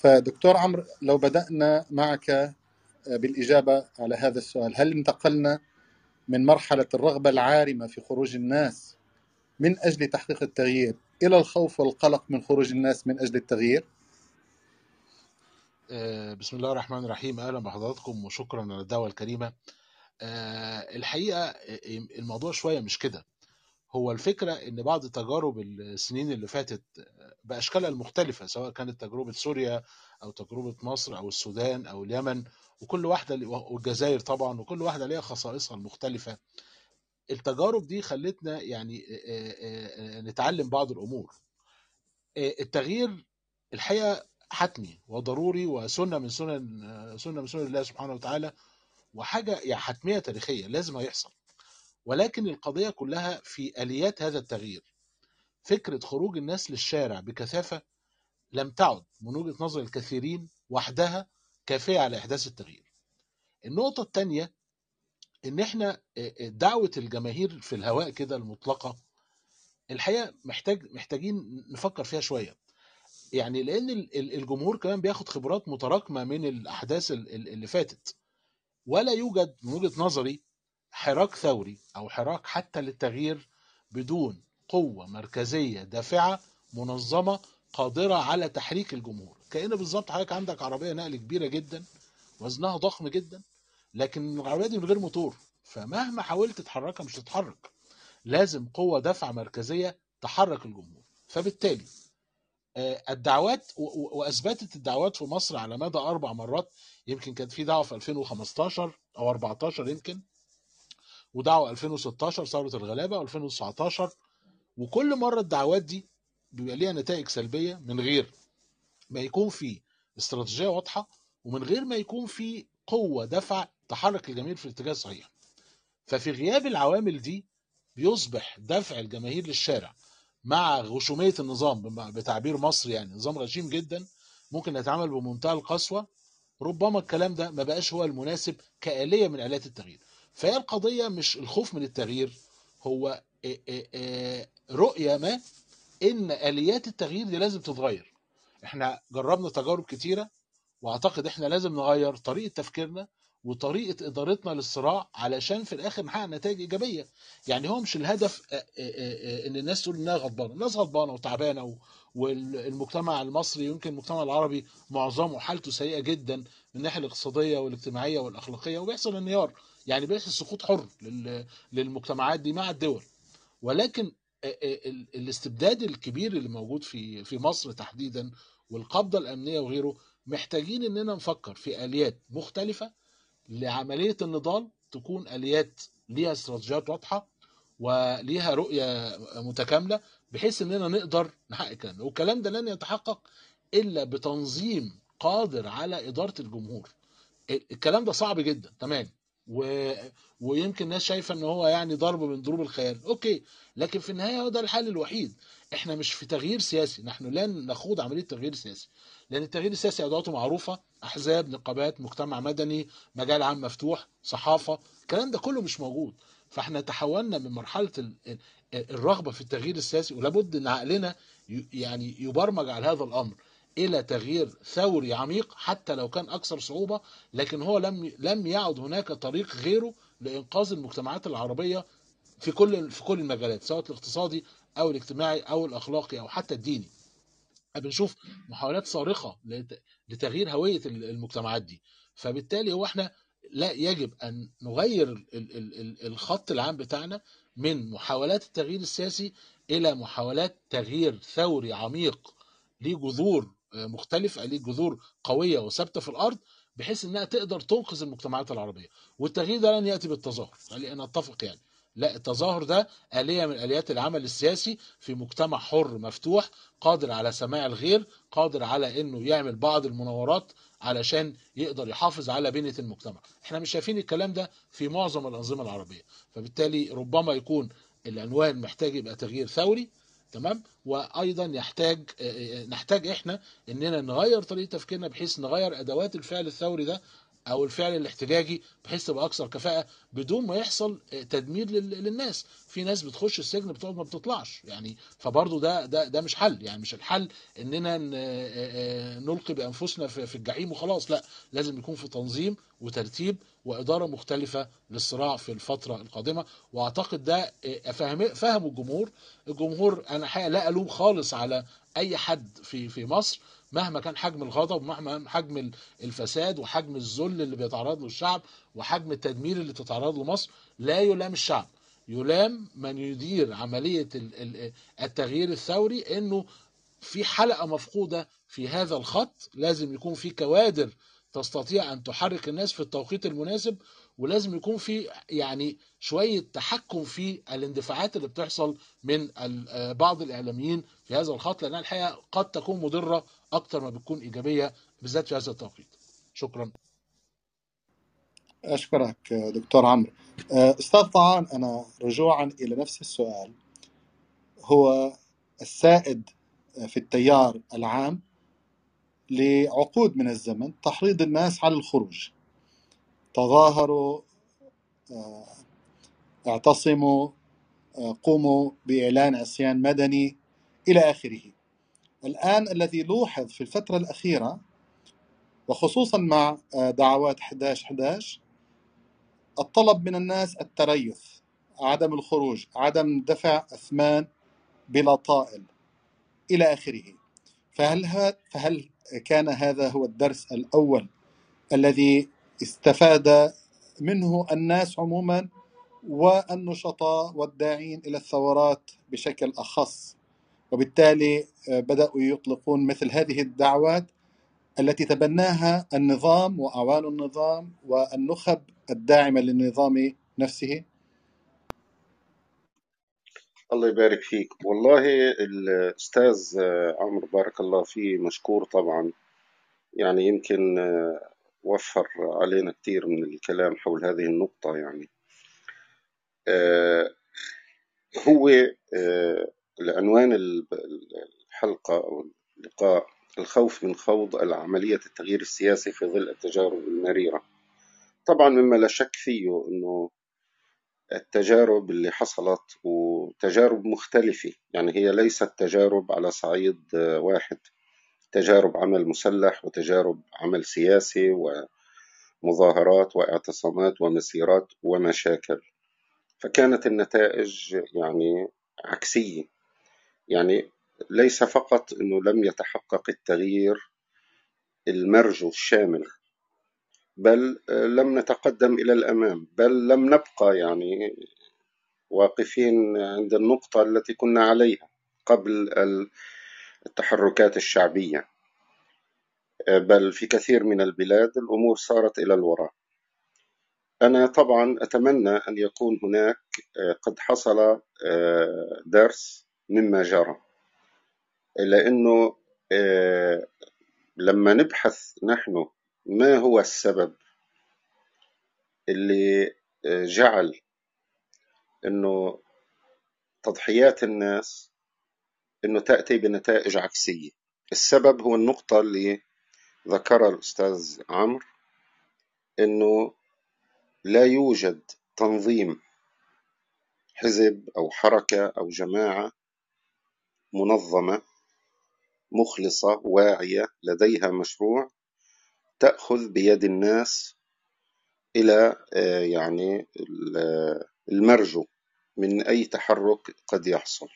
فدكتور عمرو لو بدأنا معك بالإجابة على هذا السؤال هل انتقلنا من مرحلة الرغبة العارمة في خروج الناس من أجل تحقيق التغيير إلى الخوف والقلق من خروج الناس من أجل التغيير؟ آه، بسم الله الرحمن الرحيم. أهلا بحضراتكم وشكرا على الدعوة الكريمة. آه، الحقيقة آه، الموضوع شوية مش كده. هو الفكرة إن بعض تجارب السنين اللي فاتت بأشكالها المختلفة سواء كانت تجربة سوريا أو تجربة مصر أو السودان أو اليمن وكل واحدة والجزائر طبعا وكل واحدة ليها خصائصها المختلفة. التجارب دي خلتنا يعني نتعلم بعض الأمور. التغيير الحقيقة حتمي وضروري وسنة من سنن سنة من سنن الله سبحانه وتعالى وحاجة يعني حتمية تاريخية لازم هيحصل. ولكن القضية كلها في آليات هذا التغيير. فكرة خروج الناس للشارع بكثافة لم تعد من وجهة نظر الكثيرين وحدها كافية على إحداث التغيير. النقطة الثانية إن إحنا آه، آه، دعوة الجماهير في الهواء كده المطلقة الحقيقة محتاج محتاجين نفكر فيها شوية. يعني ال- الجمهور كمان بياخد خبرات متراكمة من الأحداث ال- ال- اللي فاتت. ولا يوجد من وجهة نظري حراك ثوري أو حراك حتى للتغيير بدون قوة مركزية دافعة منظمة قادرة على تحريك الجمهور. كأن بالظبط حضرتك عندك عربية نقل كبيرة جدا وزنها ضخم جدا لكن العربية دي من غير موتور فمهما حاولت تتحركها مش هتتحرك. لازم قوة دفع مركزية تحرك الجمهور. فبالتالي آه، الدعوات وأثبتت الدعوات في مصر على مدى أربع مرات يمكن كانت في دعوة في 2015 أو 14 يمكن ودعوه 2016 ثورة الغلابة و2019 وكل مرة الدعوات دي بيبقى ليها نتائج سلبية من غير ما يكون في استراتيجية واضحة ومن غير ما يكون في قوة دفع تحرك الجماهير في الاتجاه الصحيح. ففي غياب العوامل دي بيصبح دفع الجماهير للشارع مع غشومية النظام بتعبير مصري يعني نظام غشيم جدا ممكن يتعامل بمنتهى القسوة. ربما الكلام ده ما بقاش هو المناسب كآلية من آلات التغيير. فهي القضية مش الخوف من التغيير هو رؤية ما إن آليات التغيير دي لازم تتغير. إحنا جربنا تجارب كتيرة وأعتقد إحنا لازم نغير طريقة تفكيرنا وطريقة إدارتنا للصراع علشان في الآخر نحقق نتائج إيجابية. يعني هو مش الهدف إن الناس تقول إنها غضبانة. الناس غضبانة وتعبانة والمجتمع المصري يمكن المجتمع العربي معظمه حالته سيئة جدا من الناحية الاقتصادية والاجتماعية والأخلاقية وبيحصل انهيار. يعني بيحصل سقوط حر لل- للمجتمعات دي مع الدول. ولكن ال- ال- الاستبداد الكبير اللي موجود في في مصر تحديدا والقبضة الأمنية وغيره محتاجين إننا نفكر في آليات مختلفة لعملية النضال تكون آليات ليها استراتيجيات واضحة وليها رؤية متكاملة بحيث إننا نقدر نحقق الكلام ده. والكلام ده لن يتحقق إلا بتنظيم قادر على إدارة الجمهور. الكلام ده صعب جدا. تمام. و... ويمكن الناس شايفة إن هو يعني ضرب من ضروب الخيال. أوكي لكن في النهاية هو ده الحل الوحيد. إحنا مش في تغيير سياسي. نحن لن نخوض عملية تغيير سياسي. لأن التغيير السياسي ادواته معروفة. أحزاب نقابات مجتمع مدني مجال عام مفتوح صحافة الكلام ده كله مش موجود. فإحنا تحولنا من مرحلة ال... ال- الرغبة في التغيير السياسي ولابد إن عقلنا يعني يبرمج على هذا الأمر. إلى تغيير ثوري عميق حتى لو كان أكثر صعوبة لكن هو لم لم يعد هناك طريق غيره لإنقاذ المجتمعات العربية في كل في كل المجالات سواء الاقتصادي أو الاجتماعي أو الأخلاقي أو حتى الديني. بنشوف محاولات صارخة لت- لتغيير هوية ال- المجتمعات دي. فبالتالي هو إحنا لا يجب أن نغير ال- ال- ال- الخط العام بتاعنا من محاولات التغيير السياسي إلى محاولات تغيير ثوري عميق ليه جذور آه، مختلفه ليه جذور قوية وثابتة في الأرض بحيث إنها تقدر تنقذ المجتمعات العربية. والتغيير ده لن يأتي بالتظاهر. خلينا نتفق يعني. لا التظاهر ده آلية من آليات العمل السياسي في مجتمع حر مفتوح قادر على سماع الغير قادر على إنه يعمل بعض المناورات علشان يقدر يحافظ على بنية المجتمع. إحنا مش شايفين الكلام ده في معظم الأنظمة العربية. فبالتالي ربما يكون العنوان محتاج يبقى تغيير ثوري تمام؟ وأيضا يحتاج آه، آه، نحتاج إحنا إننا نغير طريقة تفكيرنا بحيث نغير أدوات الفعل الثوري ده أو الفعل الاحتجاجي بحيث تبقى أكثر كفاءة بدون ما يحصل تدمير لل- للناس. في ناس بتخش السجن بتقعد ما بتطلعش يعني فبرضه ده ده ده مش حل. يعني مش الحل إننا آه، آه، نلقي بأنفسنا في الجحيم وخلاص لا لازم يكون في تنظيم وترتيب وإدارة مختلفة للصراع في الفترة القادمة. وأعتقد ده فهم فهموا الجمهور. الجمهور أنا حقيقة لا ألوم خالص على أي حد في في مصر مهما كان حجم الغضب ومهما حجم ال- الفساد وحجم الذل اللي بيتعرض له الشعب وحجم التدمير اللي تتعرض له مصر لا يلام الشعب. يلام من يدير عملية ال- ال- التغيير الثوري إنه في حلقة مفقودة في هذا الخط لازم يكون في كوادر تستطيع أن تحرك الناس في التوقيت المناسب ولازم يكون في يعني شوية تحكم في الاندفاعات اللي بتحصل من آه، بعض الإعلاميين في هذا الخط لأنها الحقيقة قد تكون مضرة أكتر ما بتكون إيجابية بالذات في هذا التوقيت. شكرا. أشكرك دكتور عمرو. آه، أستاذ طعان أنا رجوعا إلى نفس السؤال. هو السائد في التيار العام لعقود من الزمن تحريض الناس على الخروج. تظاهروا آه، اعتصموا آه، قوموا بإعلان عصيان مدني إلى آخره. الآن الذي لوحظ في الفترة الأخيرة وخصوصا مع آه، دعوات 11 11 الطلب من الناس التريث عدم الخروج عدم دفع أثمان بلا طائل إلى آخره. فهل, فهل كان هذا هو الدرس الأول الذي استفاد منه الناس عموما والنشطاء والداعين إلى الثورات بشكل أخص. وبالتالي آه، بدأوا يطلقون مثل هذه الدعوات التي تبناها النظام وأعوان النظام والنخب الداعمة للنظام نفسه. الله يبارك فيك. والله الأستاذ عمرو بارك الله فيه مشكور طبعا. يعني يمكن وفر علينا كثير من الكلام حول هذه النقطة يعني. هو العنوان ال- الحلقة أو اللقاء الخوف من خوض العملية التغيير السياسي في ظل التجارب المريرة. طبعا مما لا شك فيه أنه التجارب اللي حصلت وتجارب مختلفة. يعني هي ليست تجارب على صعيد آه، واحد. تجارب عمل مسلح وتجارب عمل سياسي ومظاهرات واعتصامات ومسيرات ومشاكل. فكانت النتائج يعني عكسية. يعني ليس فقط أنه لم يتحقق التغيير المرجو الشامل بل آه، لم نتقدم إلى الأمام بل لم نبقى يعني واقفين عند النقطة التي كنا عليها قبل ال- التحركات الشعبية. آه، بل في كثير من البلاد الأمور صارت إلى الوراء أنا طبعا أتمنى أن يكون هناك آه، قد حصل درس مما جرى. لأنه لما نبحث نحن ما هو السبب اللي آه، جعل أنه تضحيات الناس أنه تأتي بنتائج عكسية؟ السبب هو النقطة اللي ذكرها الأستاذ عمرو أنه لا يوجد تنظيم حزب أو حركة أو جماعة منظمة مخلصة واعية لديها مشروع تأخذ بيد الناس إلى آه، يعني ال- المرجو من أي تحرك قد يحصل.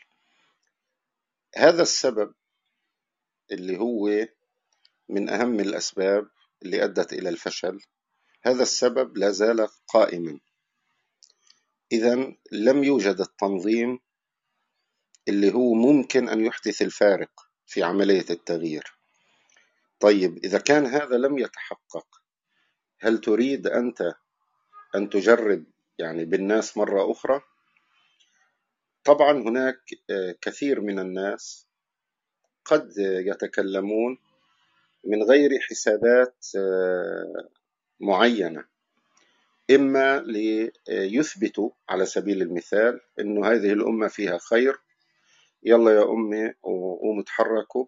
هذا السبب اللي هو من أهم الأسباب اللي أدت إلى الفشل. هذا السبب لا زال قائما. إذا لم يوجد التنظيم اللي هو ممكن أن يحدث الفارق في عملية التغيير. طيب إذا كان هذا لم يتحقق هل تريد أنت أن تجرب يعني بالناس مرة أخرى؟ طبعا هناك آه، كثير من الناس قد يتكلمون من غير حسابات آه، معينة إما ليثبتوا على سبيل المثال أنه هذه الأمة فيها خير يلا يا أمي وقوموا اتحركوا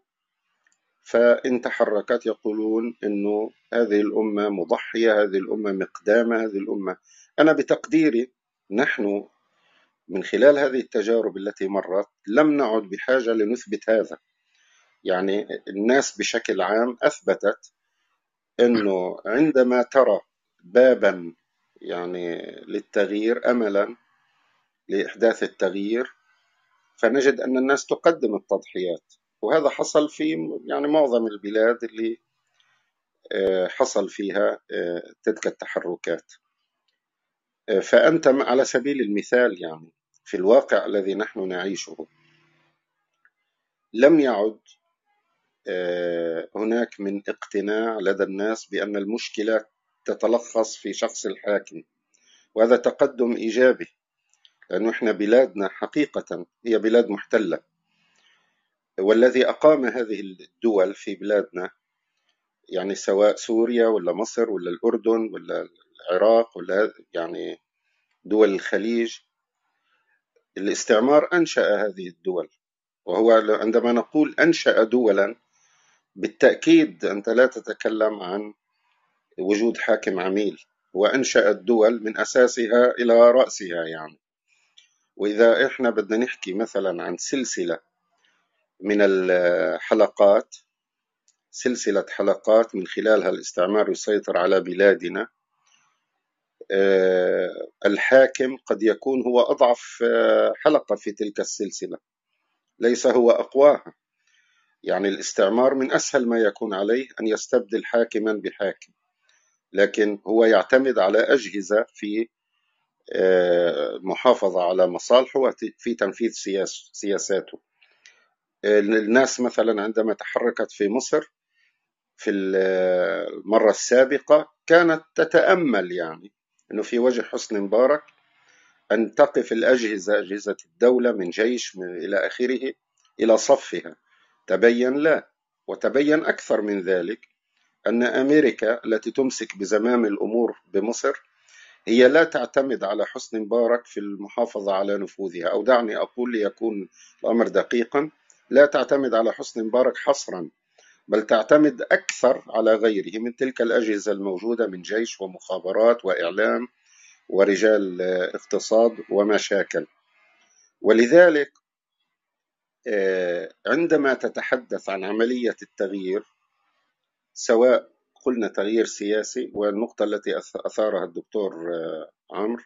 فإن تحركت يقولون أنه هذه الأمة مضحية هذه الأمة مقدامة هذه الأمة. أنا بتقديري نحن من خلال هذه التجارب التي مرت لم نعد بحاجة لنثبت هذا. يعني الناس بشكل عام أثبتت أنه عندما ترى بابا يعني للتغيير أملا لإحداث التغيير فنجد أن الناس تقدم التضحيات. وهذا حصل في يعني معظم البلاد اللي آه، حصل فيها آه، تلك التحركات. آه، فأنت على سبيل المثال يعني في الواقع الذي نحن نعيشه لم يعد هناك من اقتناع لدى الناس بأن المشكلة تتلخص في شخص الحاكم وهذا تقدم إيجابي لأنه إحنا بلادنا حقيقة هي بلاد محتلة. والذي أقام هذه الدول في بلادنا يعني سواء سوريا ولا مصر ولا الأردن ولا العراق ولا يعني دول الخليج الاستعمار أنشأ هذه الدول. وهو عندما نقول أنشأ دولا بالتأكيد أنت لا تتكلم عن وجود حاكم عميل. وأنشأ الدول من أساسها إلى رأسها يعني. وإذا إحنا بدنا نحكي مثلا عن سلسلة من الحلقات سلسلة حلقات من خلالها الاستعمار يسيطر على بلادنا. آه، الحاكم قد يكون هو أضعف آه، حلقة في تلك السلسلة ليس هو أقواها. يعني الاستعمار من أسهل ما يكون عليه أن يستبدل حاكما بحاكم لكن هو يعتمد على أجهزة في المحافظة آه، على مصالحه وفي تنفيذ سياساته. الناس مثلا عندما تحركت في مصر في المرة السابقة كانت تتأمل يعني أنه في وجه حسني مبارك أن تقف الأجهزة أجهزة الدولة من جيش من إلى آخره إلى صفها. تبين لا وتبين أكثر من ذلك أن أمريكا التي تمسك بزمام الأمور بمصر هي لا تعتمد على حسن مبارك في المحافظة على نفوذها. أو دعني أقول ليكون الأمر دقيقا. لا تعتمد على حسن مبارك حصرا بل تعتمد أكثر على غيره من تلك الأجهزة الموجودة من جيش ومخابرات وإعلام ورجال اقتصاد وما شاكل ولذلك آه، عندما تتحدث عن عملية التغيير سواء قلنا تغيير سياسي والنقطة التي أثارها الدكتور آه، عمرو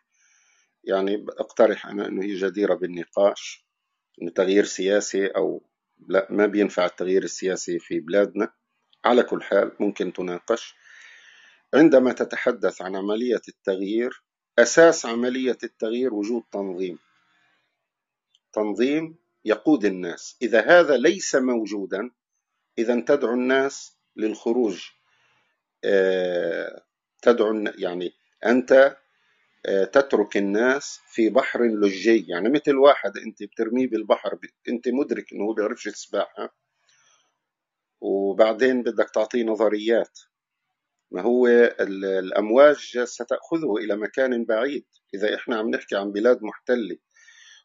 يعني أقترح أنا أنه هي جديرة بالنقاش أنه تغيير سياسي أو لا ما بينفع التغيير السياسي في بلادنا. على كل حال ممكن تناقش. عندما تتحدث عن عملية التغيير أساس عملية التغيير وجود تنظيم. تنظيم يقود الناس. إذا هذا ليس موجودا إذا تدعو الناس للخروج. آه، تدعو يعني أنت تترك الناس في بحر لجي. يعني مثل واحد انت بترميه بالبحر انت مدرك انه هو بيعرفش السباحة وبعدين بدك تعطيه نظريات. ما هو الأمواج ستأخذه إلى مكان بعيد. إذا إحنا عم نحكي عن بلاد محتلة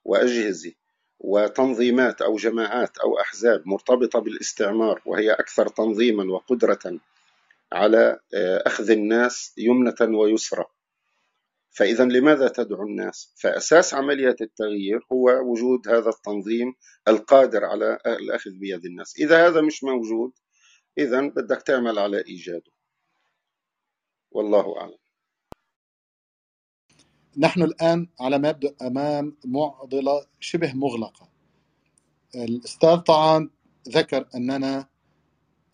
وأجهزة وتنظيمات أو جماعات أو أحزاب مرتبطة بالاستعمار وهي أكثر تنظيما وقدرة على آه، أخذ الناس يمنة ويسرى. فإذا لماذا تدعو الناس؟ فأساس عملية التغيير هو وجود هذا التنظيم القادر على الأخذ بيد الناس. إذا هذا مش موجود إذا بدك تعمل على إيجاده. والله أعلم. نحن الآن على ما يبدو أمام معضلة شبه مغلقة. الأستاذ طعام ذكر أننا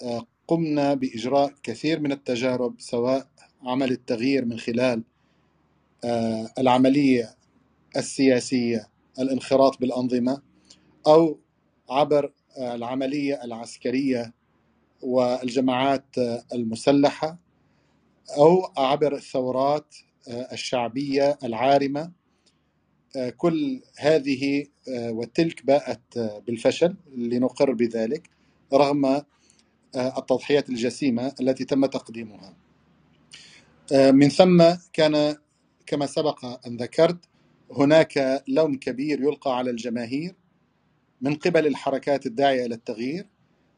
آه، قمنا بإجراء كثير من التجارب سواء عمل التغيير من خلال آه، العملية السياسية الانخراط بالأنظمة أو عبر آه، العملية العسكرية والجماعات آه، المسلحة أو عبر الثورات الشعبية العارمة. كل هذه وتلك باءت بالفشل لنقر بذلك رغم التضحيات الجسيمة التي تم تقديمها. من ثم كان كما سبق أن ذكرت هناك لوم كبير يلقى على الجماهير من قبل الحركات الداعية إلى التغيير.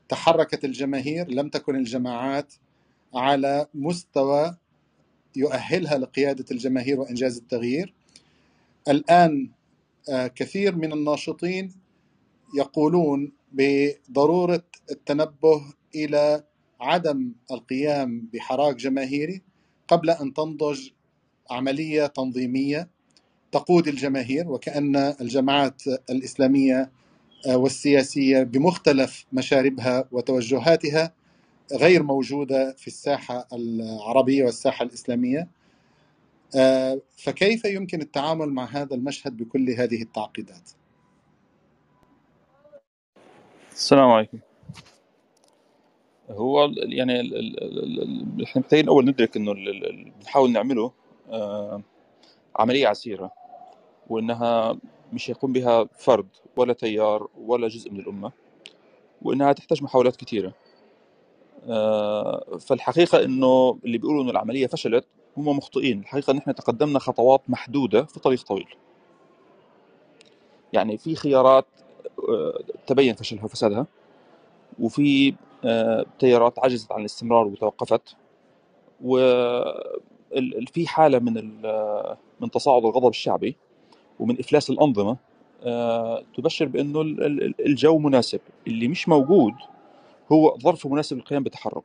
تحركت الجماهير لم تكن الجماعات على مستوى يؤهلها لقيادة الجماهير وإنجاز التغيير. الآن آه، كثير من الناشطين يقولون بضرورة التنبه إلى عدم القيام بحراك جماهيري قبل أن تنضج عملية تنظيمية تقود الجماهير وكأن الجماعات الإسلامية آه، والسياسية بمختلف مشاربها وتوجهاتها غير موجودة في الساحة العربية والساحة الإسلامية آه، فكيف يمكن التعامل مع هذا المشهد بكل هذه التعقيدات؟ السلام عليكم هو يعني إحنا محتاجين اول ندرك إنه اللي بنحاول نعمله آه، عملية عسيرة وإنها مش هيقوم بها فرد ولا تيار ولا جزء من الأمة وإنها تحتاج محاولات كثيره آه، فالحقيقة إنه اللي بيقولوا إنه العملية فشلت هم مخطئين. الحقيقة إن إحنا تقدمنا خطوات محدودة في طريق طويل. يعني في خيارات آه، تبين فشلها وفسادها وفي تيارات عجزت عن الاستمرار وتوقفت وفي حالة من من تصاعد الغضب الشعبي ومن إفلاس الأنظمة آه، تبشر بأنه الجو مناسب. اللي مش موجود هو ظرف مناسب للقيام بتحرك.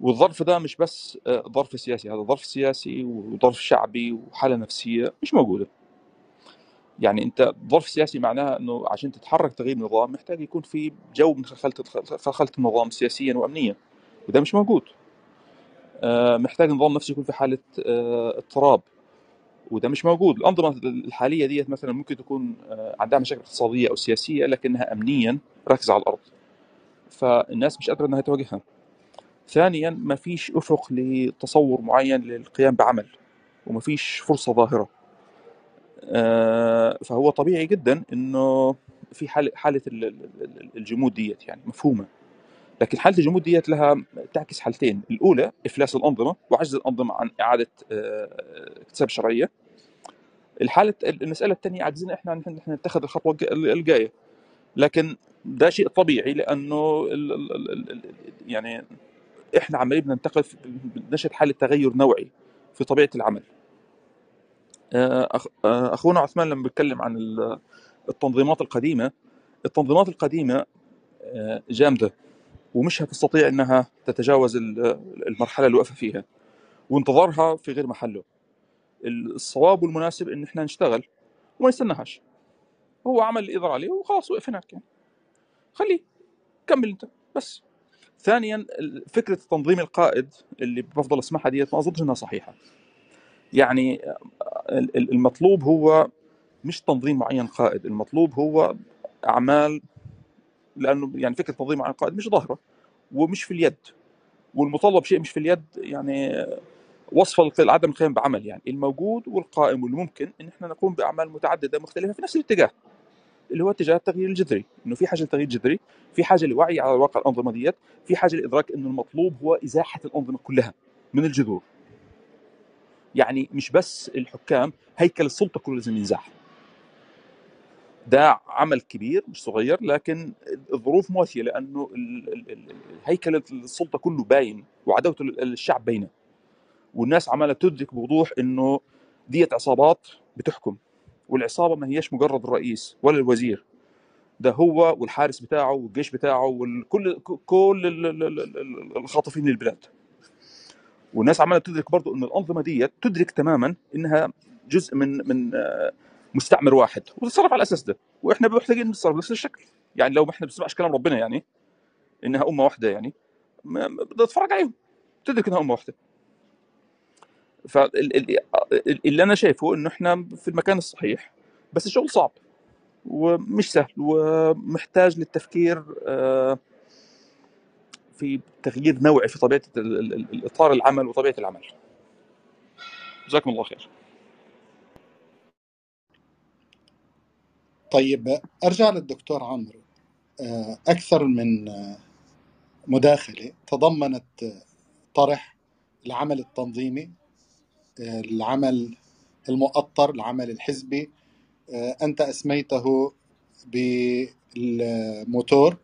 والظرف ده مش بس ظرف سياسي هذا ظرف سياسي وظرف شعبي وحالة نفسية مش موجودة. يعني أنت ظرف سياسي معناها أنه عشان تتحرك تغيير نظام محتاج يكون في جو من خلخله النظام سياسيا وامنيا وده مش موجود. آه، محتاج النظام نفسه يكون في حالة آه، اضطراب. وده مش موجود. الأنظمة الحالية ديت مثلا ممكن تكون آه، عندها مشاكل اقتصادية أو سياسية لكنها امنيا راكزة على الأرض. فالناس مش قادرة إنها تواجهها. ثانيا ما فيش أفق لتصور معين للقيام بعمل وما فيش فرصة ظاهرة. آه، فهو طبيعي جدا إنه في حالة حالة الجمود ديت يعني مفهومة. لكن حالة الجمود ديت لها تعكس حالتين. الأولى إفلاس الأنظمة وعجز الأنظمة عن إعادة آه، اكتساب الشرعيه الحالة المسألة الثانية عاجزين إحنا ان إحنا نتخذ الخطوة الجاية. لكن ده شيء طبيعي لأنه يعني إحنا عمالين بننتقل نشهد حالة تغير نوعي في طبيعة العمل. آه، آه، أخونا عثمان لما بيتكلم عن التنظيمات القديمة التنظيمات القديمة جامدة. ومش هتستطيع إنها تتجاوز المرحلة اللي واقفه فيها. وانتظارها في غير محله. الصواب والمناسب إن إحنا نشتغل وما نستناهاش هو عمل اللي عليه وخلاص وقف هناك يعني. خليه. كمل أنت. بس. ثانيا فكرة تنظيم القائد اللي بفضل أسمعها ديت ما أظنش إنها صحيحة. يعني المطلوب هو مش تنظيم معين قائد. المطلوب هو أعمال لأنه يعني فكرة تنظيم معين قائد مش ظاهرة ومش في اليد والمطلب شيء مش في اليد يعني وصف عدم القيام بعمل يعني الموجود والقائم واللي ممكن إن إحنا نقوم بأعمال متعددة مختلفة في نفس الاتجاه اللي هو اتجاه التغيير الجذري إنه في حاجة لتغيير جذري في حاجة لوعي على واقع الأنظمة ديت في حاجة لإدراك إنه المطلوب هو إزاحة الأنظمة كلها من الجذور. يعني مش بس الحكام هيكل السلطة كله لازم ينزاح. ده عمل كبير مش صغير لكن الظروف مواتيه لأنه هيكل السلطة كله باين وعداوة الشعب باينة. والناس عمالة تدرك بوضوح إنه ديت عصابات بتحكم والعصابة ما هيش مجرد الرئيس ولا الوزير. ده هو والحارس بتاعه والجيش بتاعه وكل كل الخاطفين للبلاد. والناس عمالة تدرك برضه ان الأنظمة دي تدرك تماما إنها جزء من من مستعمر واحد. وتتصرف على الاساس ده وإحنا محتاجين نتصرف بنفس الشكل. يعني لو ما إحنا بنسمعش كلام ربنا يعني إنها أمة واحدة يعني بدنا نتفرج عليهم. تدرك إنها أمة واحدة. فاللي أنا شايفه إنه إحنا في المكان الصحيح بس الشغل صعب. ومش سهل. ومحتاج للتفكير آه في تغيير نوعي في طبيعة الاطار العمل وطبيعة العمل. جزاكم الله خير. طيب أرجع للدكتور عمرو. آه، أكثر من آه، مداخلة تضمنت آه، طرح العمل التنظيمي العمل المؤطر العمل الحزبي. أنت أسميته بالموتور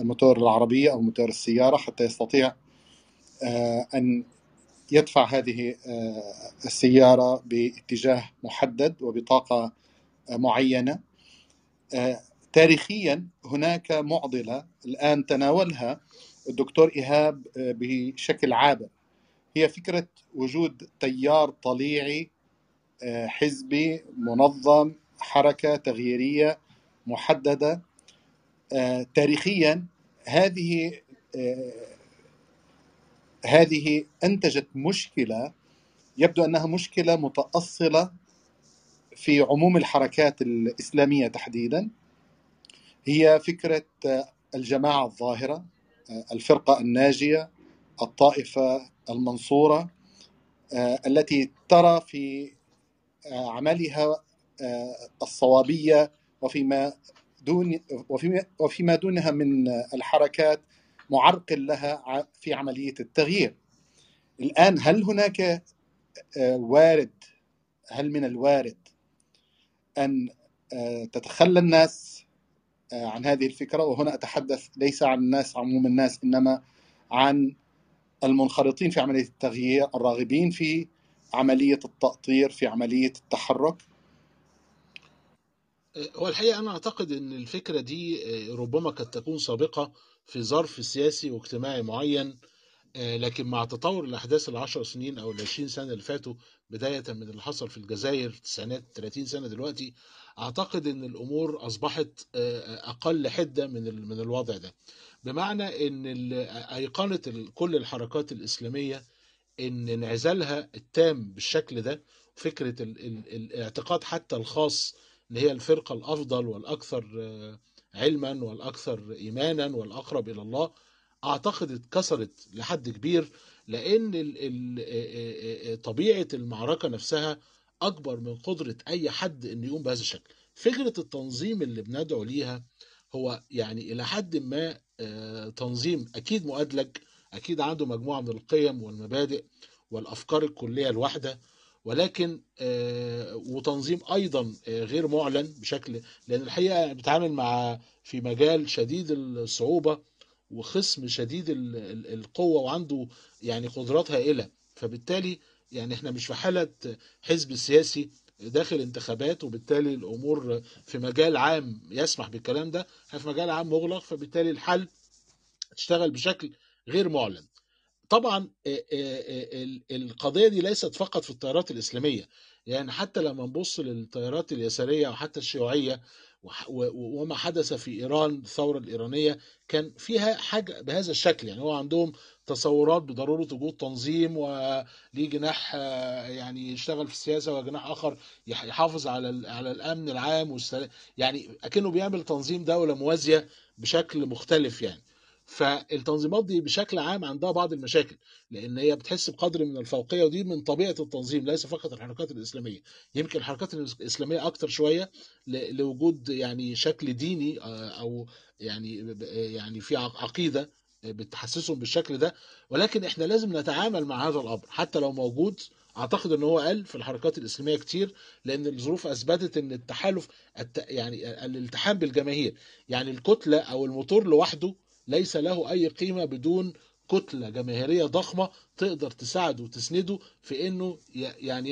الموتور العربية أو موتور السيارة حتى يستطيع أن يدفع هذه السيارة باتجاه محدد وبطاقة معينة. آه، تاريخيا هناك معضلة الآن تناولها الدكتور إيهاب آه، بشكل عابر. هي فكرة وجود تيار طليعي آه، حزبي منظم حركة تغييرية محددة. آه، تاريخيا هذه آه، هذه أنتجت مشكلة يبدو أنها مشكلة متأصلة في عموم الحركات الإسلامية تحديدا هي فكرة آه، الجماعة الظاهرة آه، الفرقة الناجية الطائفة المنصورة آه، التي ترى في عملها الصوابية وفيما دون وفيما, دونها من الحركات معرقل لها في عملية التغيير. الآن هل هناك وارد هل من الوارد أن آه، تتخلى الناس آه، عن هذه الفكرة. وهنا أتحدث ليس عن الناس عموم الناس إنما عن المنخرطين في عملية التغيير الراغبين في عملية التأطير في عملية التحرك. هو الحقيقة أنا أعتقد إن الفكرة دي آه، ربما قد تكون سابقة في ظرف سياسي واجتماعي معين. آه، لكن مع تطور الأحداث العشر سنين أو العشرين سنة اللي فاتوا بداية من اللي حصل في الجزائر في التسعينات 30 سنة دلوقتي أعتقد إن الأمور أصبحت آه، أقل حدة من ال- من الوضع ده. بمعنى أيقنة ال- كل الحركات الإسلامية إن انعزالها التام بالشكل ده فكرة ال ال الاعتقاد حتى الخاص إن هي الفرقة الأفضل والأكثر آه، علما والأكثر ايمانا والأقرب إلى الله أعتقد اتكسرت لحد كبير لأن طبيعة المعركة نفسها أكبر من قدرة أي حد انه يقوم بهذا الشكل. فكرة التنظيم اللي بندعو ليها هو يعني إلى حد ما تنظيم أكيد مؤدلج أكيد عنده مجموعة من القيم والمبادئ والأفكار الكلية الواحدة ولكن وتنظيم أيضا غير معلن بشكل لأن الحقيقة بيتعامل مع في مجال شديد الصعوبة وخصم شديد ال- ال- القوة وعنده يعني قدرات هائلة. فبالتالي يعني إحنا مش في حالة حزب سياسي داخل انتخابات وبالتالي الأمور في مجال عام يسمح بالكلام ده. إحنا في مجال عام مغلق فبالتالي الحل تشتغل بشكل غير معلن. طبعا ال- القضية دي ليست فقط في التيارات الإسلامية. يعني حتى لما نبص للتيارات اليسارية وحتى الشيوعية وما حدث في إيران الثورة الإيرانية كان فيها حاجة بهذا الشكل. يعني هو عندهم تصورات بضرورة وجود تنظيم وليه جناح يعني يشتغل في السياسة وجناح يح- يحافظ على على الأمن العام والسلام يعني أكنه بيعمل تنظيم دولة موازية بشكل مختلف يعني. فالتنظيمات دي بشكل عام عندها بعض المشاكل لأن هي بتحس بقدر من الفوقية ودي من طبيعة التنظيم ليس فقط الحركات الإسلامية. يمكن الحركات الإسلامية أكتر شوية لوجود يعني شكل ديني آه، أو يعني يعني في عق- عقيدة بتحسسهم بالشكل ده. ولكن إحنا لازم نتعامل مع هذا الأمر حتى لو موجود. أعتقد إن هو قل في الحركات الإسلامية كتير لأن الظروف أثبتت إن التحالف الت... يعني الالتحام بالجماهير. يعني الكتلة أو الموتور لوحده ليس له أي قيمة بدون كتلة جماهيرية ضخمة تقدر تساعده وتسنده في إنه يعني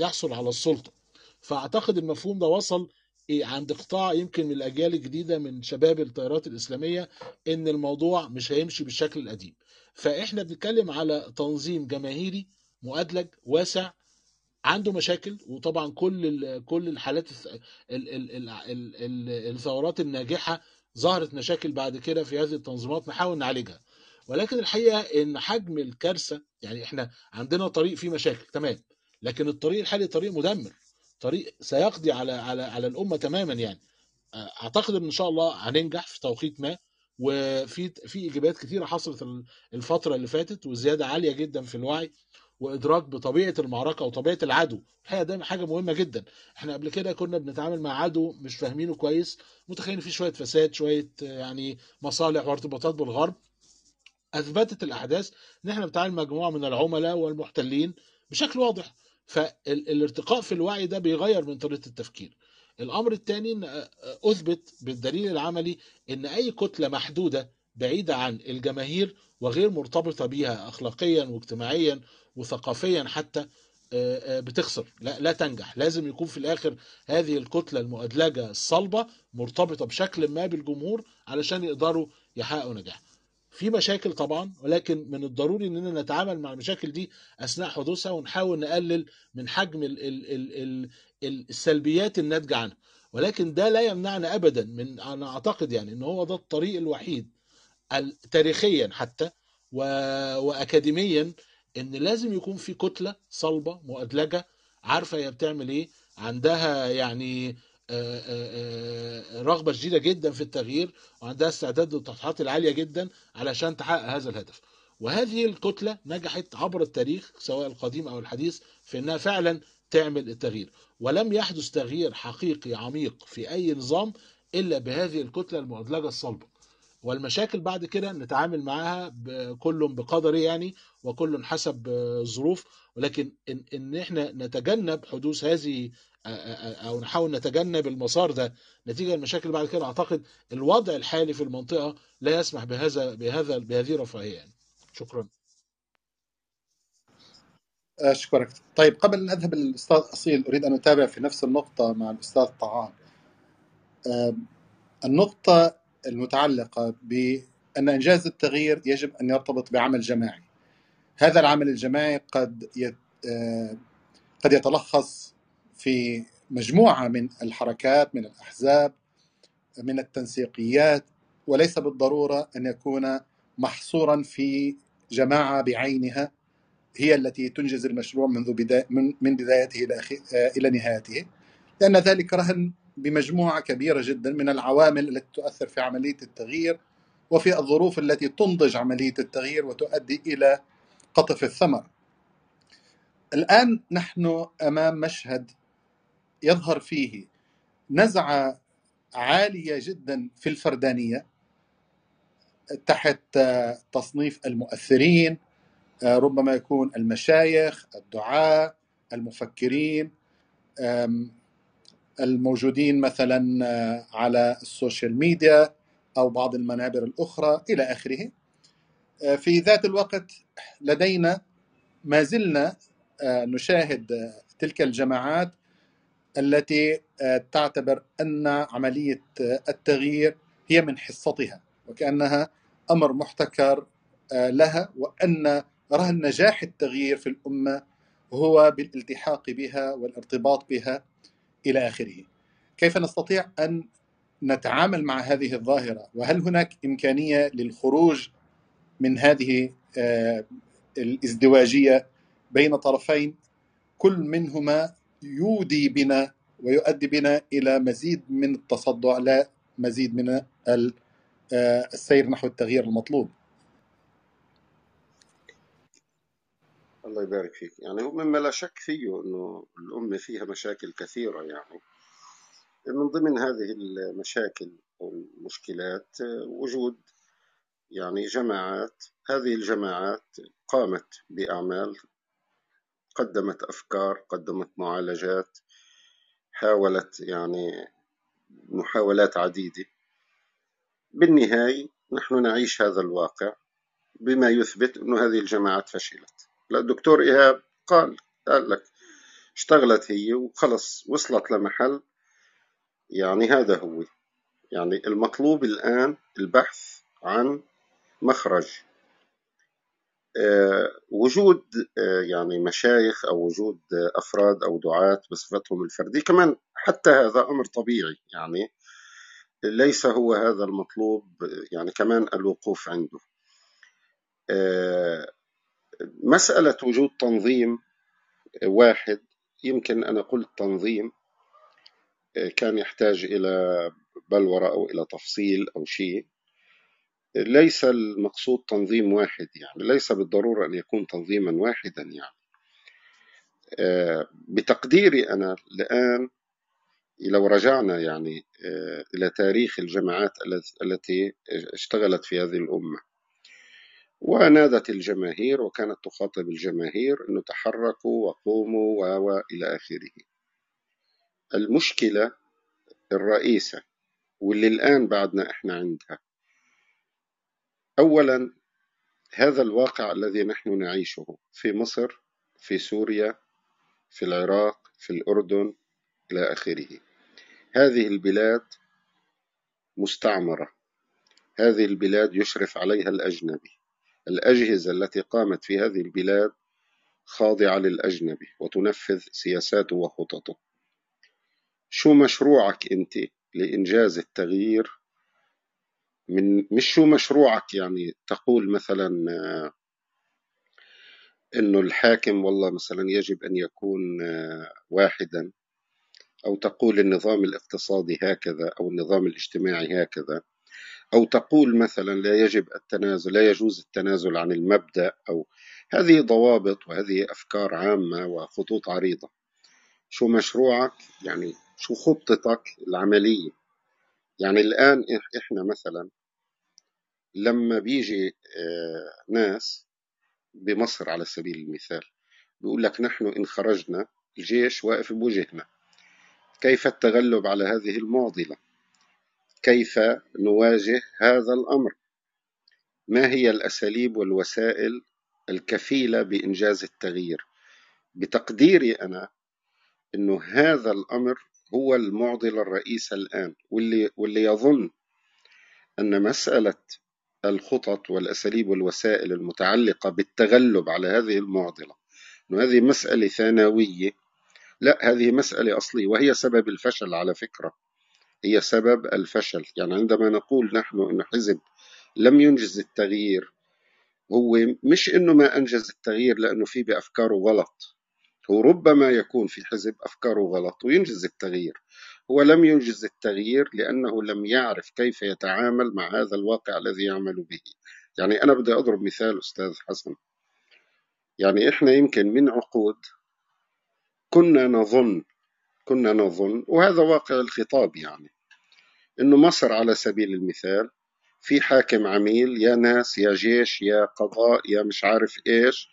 يحصل على السلطة. فأعتقد المفهوم ده وصل إيه عند قطاع يمكن من الأجيال الجديدة من شباب التيارات الإسلامية إن الموضوع مش هيمشي بالشكل القديم. فإحنا بنتكلم على تنظيم جماهيري مؤدلج واسع عنده مشاكل وطبعا كل كل الحالات الث- ال- ال- ال- ال- ال- الثورات الناجحة ظهرت مشاكل بعد كده في هذه التنظيمات نحاول نعالجها. ولكن الحقيقة إن حجم الكارثة يعني إحنا عندنا طريق فيه مشاكل تمام. لكن الطريق الحالي طريق مدمر. طريق سيقضي على على على الأمة تماما يعني. أعتقد إن إن شاء الله هننجح في توقيت ما. وفي في إيجابيات كثيره حصلت الفترة اللي فاتت وزيادة عالية جدا في الوعي. وإدراك بطبيعة المعركة وطبيعة العدو. الحقيقة ده حاجة مهمة جدا. إحنا قبل كده كنا بنتعامل مع عدو مش فاهمينه كويس. متخيلين فيه شوية فساد شوية يعني مصالح وارتباطات بالغرب. أثبتت الأحداث إن إحنا بنتعامل مجموعة من العملاء والمحتلين بشكل واضح. فالارتقاء في الوعي ده بيغير من طريقة التفكير. الأمر الثاني إن أثبت بالدليل العملي إن أي كتلة محدودة بعيدة عن الجماهير وغير مرتبطة بيها اخلاقيا واجتماعيا وثقافيا حتى آه، آه، بتخسر. لا لا تنجح. لازم يكون في الآخر هذه الكتلة المؤدلجة الصلبة مرتبطة بشكل ما بالجمهور علشان يقدروا يحققوا نجاح. في مشاكل طبعا ولكن من الضروري إننا نتعامل مع المشاكل دي أثناء حدوثها ونحاول نقلل من حجم ال ال ال ال ال السلبيات الناتجة عنها. ولكن ده لا يمنعنا ابدا من أنا أعتقد يعني إن هو ده الطريق الوحيد ال- تاريخيا حتى. واكاديميا إن لازم يكون في كتلة صلبة مؤدلجة عارفة هي بتعمل إيه عندها يعني رغبة شديدة جدا في التغيير وعندها استعداد للتضحيات العالية جدا علشان تحقق هذا الهدف وهذه الكتلة نجحت عبر التاريخ سواء القديم أو الحديث في إنها فعلا تعمل التغيير ولم يحدث تغيير حقيقي عميق في أي نظام إلا بهذه الكتلة المؤدلجة الصلبة والمشاكل بعد كده نتعامل معاها كل بقدره يعني وكل حسب الظروف ولكن إن إن إحنا نتجنب حدوث هذه أو نحاول نتجنب المسار ده نتيجة المشاكل بعد كده أعتقد الوضع الحالي في المنطقة لا يسمح بهذا بهذا بهذه الرفاهية يعني. شكرا. أشكرك طيب قبل أن أذهب للأستاذ أصيل أريد أن أتابع في نفس النقطة مع الأستاذ طعام آم، النقطة المتعلقة بأن إنجاز التغيير يجب أن يرتبط بعمل جماعي هذا العمل الجماعي قد. آه، قد يتلخص في مجموعة من الحركات من الأحزاب من التنسيقيات وليس بالضرورة أن يكون محصورا في جماعة بعينها هي التي تنجز المشروع منذ بداية من بدايته آه، إلى نهايته لأن ذلك رهن بمجموعة كبيرة جدا من العوامل التي تؤثر في عملية التغيير وفي الظروف التي تنضج عملية التغيير وتؤدي إلى قطف الثمر. الآن نحن أمام مشهد يظهر فيه نزعة عالية جدا في الفردانية تحت تصنيف المؤثرين ربما يكون المشايخ الدعاة المفكرين. الموجودين مثلا آه، على السوشيال ميديا أو بعض المنابر الأخرى إلى آخره. آه، في ذات الوقت لدينا ما زلنا آه، نشاهد تلك الجماعات التي تعتبر أن عملية التغيير هي من حصتها وكأنها أمر محتكر لها وأن رهن نجاح التغيير في الأمة هو بالالتحاق بها والارتباط بها إلى آخره. كيف نستطيع أن نتعامل مع هذه الظاهرة؟ وهل هناك إمكانية للخروج من هذه آه، الازدواجية بين طرفين كل منهما يودي بنا ويؤدي بنا إلى مزيد من التصدع لا مزيد من آه، السير نحو التغيير المطلوب. الله يبارك فيك. يعني مما لا شك فيه أنه الأمة فيها مشاكل كثيرة يعني. من ضمن هذه المشاكل والمشكلات وجود يعني جماعات هذه الجماعات قامت بأعمال قدمت أفكار قدمت معالجات حاولت يعني محاولات عديدة. بالنهاية نحن نعيش هذا الواقع بما يثبت أن هذه الجماعات فشلت. لا الدكتور إيهاب قال قال لك اشتغلت هي وخلص وصلت لمحل. يعني هذا هو. يعني المطلوب الآن البحث عن مخرج. آه، وجود آه، يعني مشايخ أو وجود أفراد أو دعاة بصفتهم الفردية. كمان حتى هذا أمر طبيعي. يعني ليس هو هذا المطلوب. يعني كمان الوقوف عنده. آه، مسألة وجود تنظيم واحد يمكن أنا قلت تنظيم آه، كان يحتاج إلى بلورة أو إلى تفصيل أو شيء. ليس المقصود تنظيم واحد يعني ليس بالضرورة أن يكون تنظيما واحدا يعني. آه، بتقديري أنا الآن لو رجعنا يعني آه، إلى تاريخ الجماعات الت- التي اشتغلت في هذه الأمة. ونادت الجماهير وكانت تخاطب الجماهير أنه تحركوا وقوموا و و إلى آخره. المشكلة الرئيسة واللي الآن بعدنا إحنا عندها. أولا هذا الواقع الذي نحن نعيشه في مصر في سوريا في العراق في الأردن إلى آخره. هذه البلاد مستعمرة. هذه البلاد يشرف عليها الأجنبي. الأجهزة التي قامت في هذه البلاد خاضعة للأجنبي وتنفذ سياساته وخططه. شو مشروعك أنت لإنجاز التغيير؟ من مش شو مشروعك يعني تقول مثلا إنه الحاكم والله مثلا يجب أن يكون واحدا أو تقول النظام الاقتصادي هكذا أو النظام الاجتماعي هكذا. أو تقول مثلا لا يجب التنازل لا يجوز التنازل عن المبدأ أو هذه ضوابط وهذه أفكار عامة وخطوط عريضة. شو مشروعك؟ يعني شو خطتك العملية؟ يعني الآن إحنا مثلا لما بيجي آه، ناس بمصر على سبيل المثال بيقول لك نحن إن خرجنا الجيش واقف بوجهنا. كيف التغلب على هذه المعضلة؟ كيف نواجه هذا الأمر؟ ما هي الأساليب والوسائل الكفيلة بإنجاز التغيير؟ بتقديري أنا أنه هذا الأمر هو المعضلة الرئيسة الآن واللي, واللي يظن أن مسألة الخطط والأساليب والوسائل المتعلقة بالتغلب على هذه المعضلة أنه هذه مسألة ثانوية لا هذه مسألة أصلية وهي سبب الفشل على فكرة. هي سبب الفشل. يعني عندما نقول نحن أن حزب لم ينجز التغيير هو مش أنه ما أنجز التغيير لأنه في بأفكاره غلط. هو ربما يكون في حزب أفكاره غلط وينجز التغيير. هو لم ينجز التغيير لأنه لم يعرف كيف يتعامل مع هذا الواقع الذي يعمل به. يعني أنا بدي أضرب مثال أستاذ حسن. يعني إحنا يمكن من عقود كنا نظن كنا نظن وهذا واقع الخطاب يعني إنه مصر على سبيل المثال في حاكم عميل يا ناس يا جيش يا قضاء يا مش عارف إيش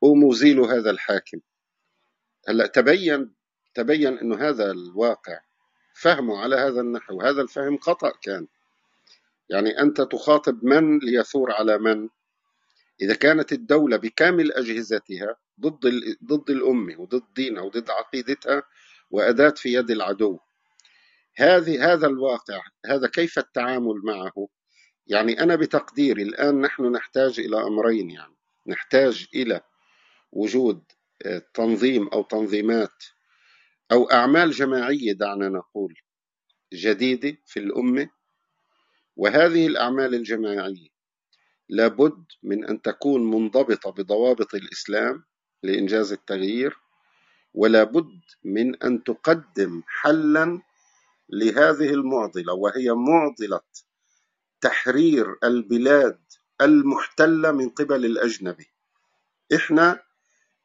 قوموا هذا الحاكم. هلأ تبين تبين إنه هذا الواقع فهمه على هذا النحو هذا الفهم خطأ كان. يعني أنت تخاطب من ليثور على من؟ إذا كانت الدولة بكامل أجهزتها ضد ضد الأمة وضد دينها وضد عقيدتها وأداة في يد العدو. هذه هذا الواقع هذا كيف التعامل معه؟ يعني أنا بتقديري الآن نحن نحتاج إلى أمرين يعني. نحتاج إلى وجود آه، تنظيم أو تنظيمات أو أعمال جماعية دعنا نقول جديدة في الأمة. وهذه الأعمال الجماعية لابد من أن تكون منضبطة بضوابط الإسلام لإنجاز التغيير. ولا بد من أن تقدم حلا لهذه المعضلة وهي معضلة تحرير البلاد المحتلة من قبل الأجنبي. إحنا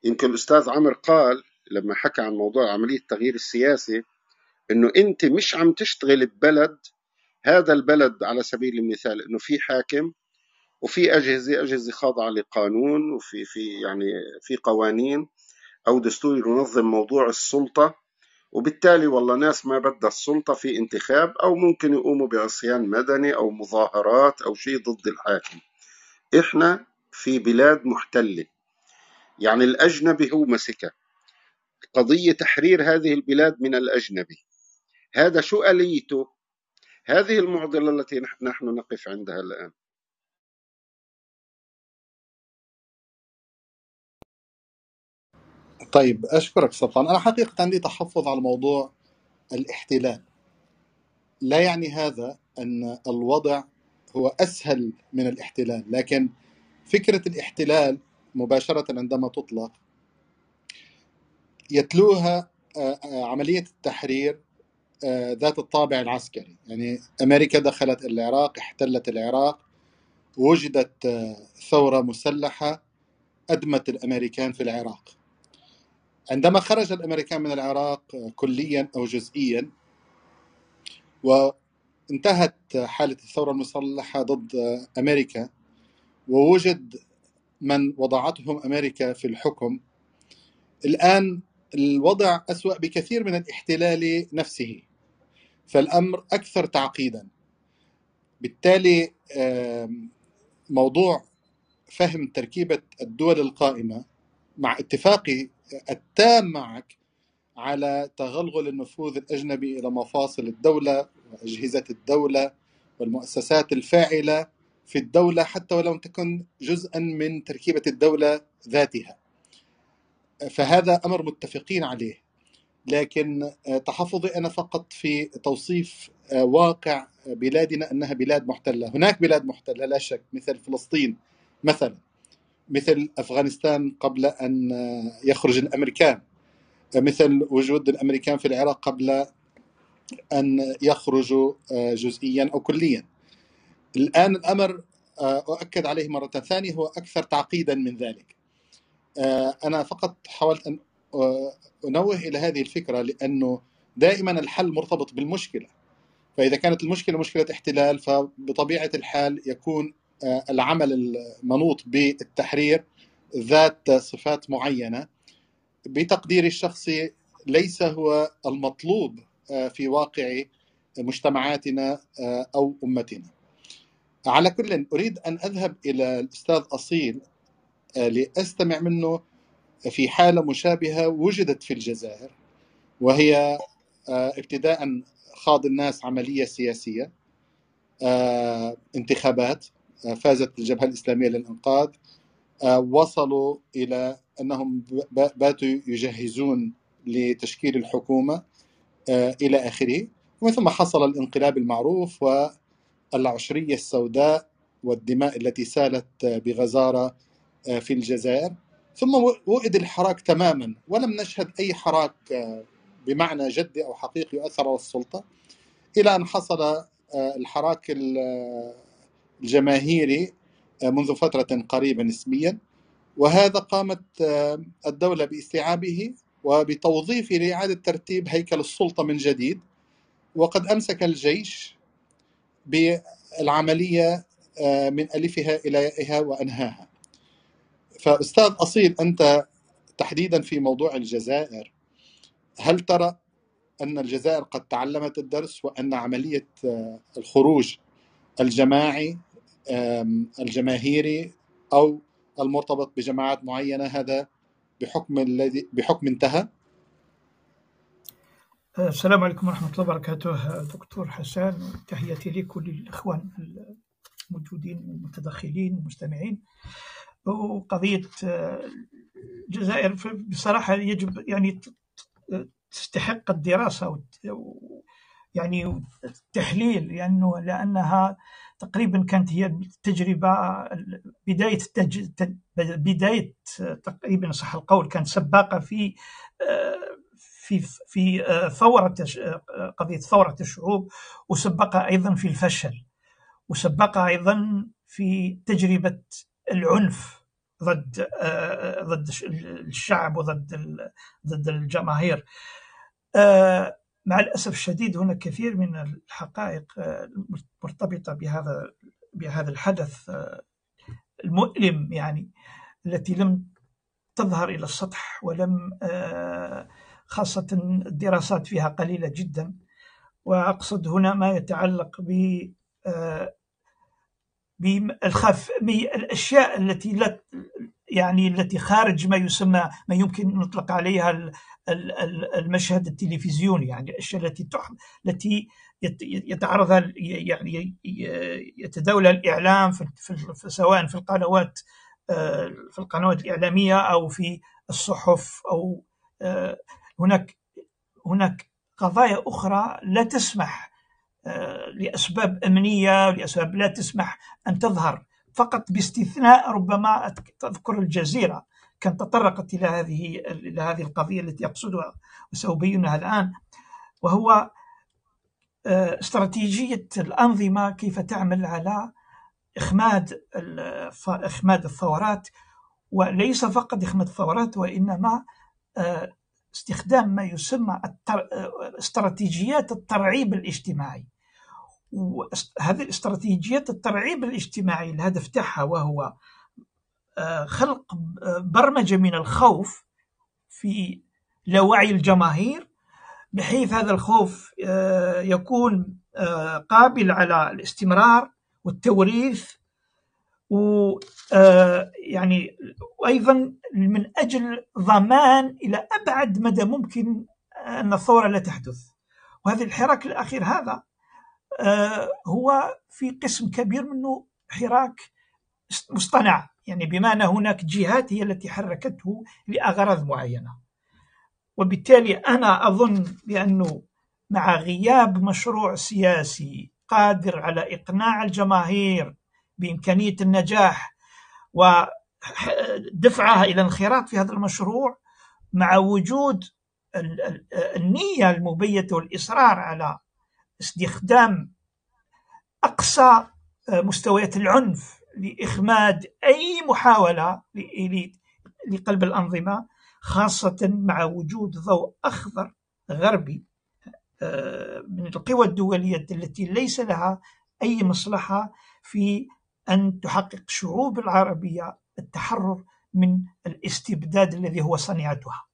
يمكن الأستاذ عمر قال لما حكى عن موضوع عملية التغيير السياسي إنه أنت مش عم تشتغل ببلد هذا البلد على سبيل المثال إنه في حاكم وفي أجهزة أجهزة خاضعة لقانون وفي في يعني في قوانين أو دستور ينظم موضوع السلطة وبالتالي والله ناس ما بدها السلطة في انتخاب أو ممكن يقوموا بعصيان مدني أو مظاهرات أو شيء ضد الحاكم. إحنا في بلاد محتلة. يعني الأجنبي هو مسكها قضية تحرير هذه البلاد من الأجنبي. هذا شو آليته؟ هذه المعضلة التي نحن نقف عندها الآن. طيب أشكرك سلطان. أنا حقيقة عندي تحفظ على موضوع الاحتلال. لا يعني هذا أن الوضع هو أسهل من الاحتلال لكن فكرة الاحتلال مباشرة عندما تطلق يتلوها آه، آه، عملية التحرير آه، ذات الطابع العسكري. يعني أمريكا دخلت العراق احتلت العراق وجدت ثورة مسلحة أدمت الأمريكان في العراق. عندما خرج الأمريكان من العراق كليا أو جزئيا وانتهت حالة الثورة المسلحة ضد أمريكا ووجد من وضعتهم أمريكا في الحكم. الآن الوضع أسوأ بكثير من الاحتلال نفسه فالأمر أكثر تعقيدا. بالتالي موضوع فهم تركيبة الدول القائمة مع اتفاقي التام معك على تغلغل النفوذ الأجنبي إلى مفاصل الدولة وأجهزة الدولة والمؤسسات الفاعلة في الدولة حتى ولو تكن جزءا من تركيبة الدولة ذاتها. فهذا أمر متفقين عليه. لكن تحفظي أنا فقط في توصيف واقع بلادنا أنها بلاد محتلة، هناك بلاد محتلة لا شك مثل فلسطين مثلا مثل أفغانستان قبل أن يخرج الأمريكان مثل وجود الأمريكان في العراق قبل أن يخرجوا جزئيا أو كليا. الآن الأمر أؤكد عليه مرة ثانية هو أكثر تعقيدا من ذلك. أنا فقط حاولت أن أنوه إلى هذه الفكرة لأنه دائما الحل مرتبط بالمشكلة. فإذا كانت المشكلة مشكلة احتلال فبطبيعة الحال يكون العمل المنوط بالتحرير ذات صفات معينة بتقديري الشخصي ليس هو المطلوب في واقع مجتمعاتنا أو أمتنا. على كل أريد أن أذهب إلى الأستاذ أصيل لأستمع منه في حالة مشابهة وجدت في الجزائر وهي ابتداء خاض الناس عملية سياسية انتخابات فازت الجبهه الإسلامية للإنقاذ. وصلوا إلى أنهم باتوا يجهزون لتشكيل الحكومة إلى آخره. ومن ثم حصل الانقلاب المعروف والعشرية السوداء والدماء التي سالت بغزارة في الجزائر. ثم وئد الحراك تماما ولم نشهد أي حراك بمعنى جدي أو حقيقي يؤثر على السلطة إلى أن حصل الحراك الجماهيري منذ فترة قريبة نسبيا وهذا قامت الدولة باستيعابه وبتوظيفه لإعادة ترتيب هيكل السلطة من جديد وقد أمسك الجيش بالعملية من ألفها إلى يائها وأنهاها. فأستاذ أصيل أنت تحديدا في موضوع الجزائر هل ترى أن الجزائر قد تعلمت الدرس وأن عملية الخروج الجماعي الجماهيري أو المرتبط بجماعات معينة هذا بحكم الذي بحكم انتهى؟ السلام عليكم ورحمة الله وبركاته دكتور حسان تحياتي لكل الإخوان الموجودين والمتدخلين والمستمعين وقضية الجزائر بصراحة يجب يعني تستحق الدراسة يعني التحليل لأنه لأنها تقريبا كانت هي التجربة بداية التج... بداية تقريبا صح القول كانت سباقة في في في ثورة قضية ثورة الشعوب وسبقها أيضا في الفشل وسبقها أيضا في تجربة العنف ضد ضد الشعب وضد ضد الجماهير. مع الأسف الشديد هناك كثير من الحقائق المرتبطة بهذا بهذا الحدث المؤلم يعني التي لم تظهر إلى السطح ولم خاصة الدراسات فيها قليلة جدا. وأقصد هنا ما يتعلق ب بالخف بالاشياء التي لا يعني التي خارج ما يسمى ما يمكن نطلق عليها المشهد التلفزيوني يعني الأشياء التي التي يتعرض يعني يتداول الإعلام في سواء في القنوات في القنوات الإعلامية أو في الصحف أو هناك هناك قضايا أخرى لا تسمح لأسباب أمنية لأسباب لا تسمح أن تظهر. فقط باستثناء ربما تذكر الجزيرة كانت تطرقت إلى هذه إلى هذه القضية التي اقصدها وسأبينها الآن وهو استراتيجية الأنظمة كيف تعمل على إخماد إخماد الثورات وليس فقط إخماد الثورات وإنما استخدام ما يسمى استراتيجيات الترعيب الاجتماعي. وهذه الاستراتيجيات الترعيب الاجتماعي الهدف تاعها وهو خلق برمجة من الخوف في لاوعي الجماهير بحيث هذا الخوف آه، يكون آه، قابل على الاستمرار والتوريث ويعني وأيضا من أجل ضمان إلى أبعد مدى ممكن أن الثورة لا تحدث. وهذا الحراك الأخير هذا هو في قسم كبير منه حراك مصطنع. يعني بمعنى هناك جهات هي التي حركته لأغراض معينة. وبالتالي أنا أظن بأنه مع غياب مشروع سياسي قادر على إقناع الجماهير بإمكانية النجاح ودفعها إلى الانخراط في هذا المشروع مع وجود النية المبيتة والإصرار على استخدام أقصى مستويات العنف لإخماد أي محاولة لقلب الأنظمة خاصة مع وجود ضوء أخضر غربي آه، من القوى الدولية التي ليس لها أي مصلحة في أن تحقق الشعوب العربية التحرر من الاستبداد الذي هو صنيعتها. آه،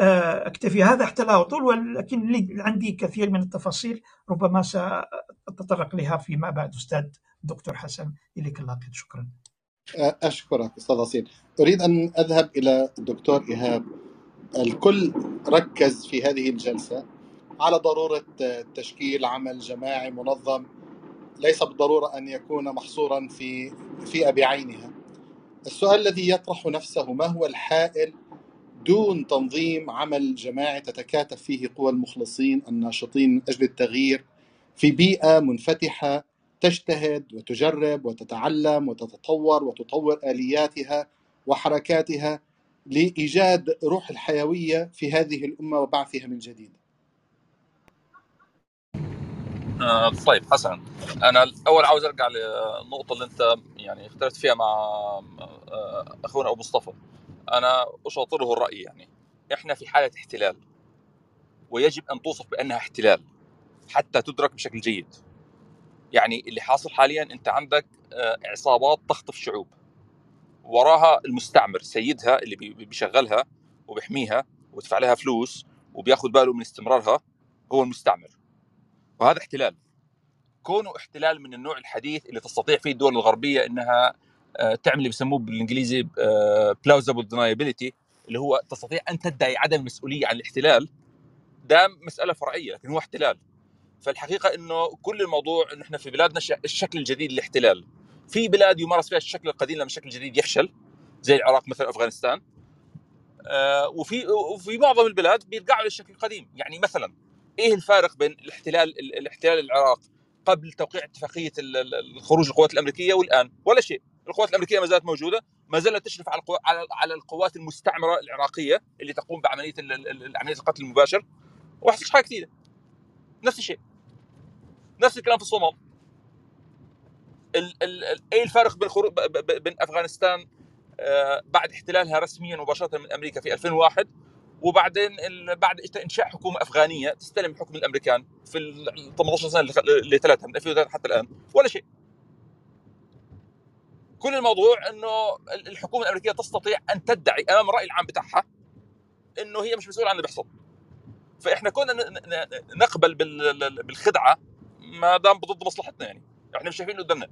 أكتفي هذا حتى لا أطول ولكن عندي كثير من التفاصيل ربما سأتطرق لها فيما بعد أستاذ دكتور حسن إليك اللاقط شكرا. أشكرك أستاذ أصيل. أريد أن أذهب إلى الدكتور إيهاب. الكل ركز في هذه الجلسة على ضرورة تشكيل عمل جماعي منظم. ليس بالضرورة أن يكون محصورا في فئة بعينها السؤال الذي يطرح نفسه ما هو الحائل دون تنظيم عمل جماعي تتكاتف فيه قوى المخلصين الناشطين من أجل التغيير في بيئة منفتحة تجتهد وتجرب وتتعلم وتتطور وتطور آلياتها وحركاتها لإيجاد روح الحيوية في هذه الأمة وبعثها من جديد. آه طيب حسن أنا الأول عاوز أرجع للنقطه اللي أنت يعني اختلفت فيها مع آه، أخونا أبو مصطفى أنا أشاطره الرأي يعني. إحنا في حالة احتلال ويجب أن توصف بأنها احتلال حتى تدرك بشكل جيد. يعني اللي حاصل حاليا أنت عندك آه، عصابات تخطف شعوب. وراها المستعمر سيدها اللي بيشغلها وبيحميها ويدفع لها فلوس وبياخذ باله من استمرارها هو المستعمر. وهذا احتلال. كونه احتلال من النوع الحديث اللي تستطيع فيه الدول الغربية إنها تعمل اللي بيسموه بالإنجليزي plausible deniability اللي هو تستطيع أن تدعي عدم المسؤولية عن الاحتلال. ده مسألة فرعية لكن هو احتلال. فالحقيقة إنه كل الموضوع انه إحنا في بلادنا الشكل الجديد للاحتلال. في بلاد يمارس فيها الشكل القديم لما الشكل الجديد يفشل زي العراق مثلا أفغانستان. آه وفي وفي معظم البلاد بيرجعوا للشكل القديم. يعني مثلا إيه الفارق بين الاحتلال الاحتلال العراق قبل توقيع اتفاقية الخروج القوات الأمريكية والآن؟ ولا شيء. القوات الأمريكية ما زالت موجودة ما زالت تشرف على على القوات المستعمرة العراقية اللي تقوم بعملية عملية القتل المباشر وحصلش حاجة جديدة. نفس الشيء. نفس الكلام في الصومال ال ال إيه الفارق بين خروج بين أفغانستان آه بعد احتلالها رسميا مباشرة من أمريكا في 2001 وبعدين بعد إنشاء حكومة أفغانية تستلم حكم الأمريكان في ال 18 سنة اللي تلتها من 2003 حتى الآن. ولا شيء. كل الموضوع إنه الحكومة الأمريكية تستطيع أن تدعي أمام الرأي العام بتاعها إنه هي مش مسؤولة عن اللي بيحصل. فإحنا كنا نقبل بالخدعة ما دام ضد مصلحتنا يعني. إحنا مش شايفين قدامنا.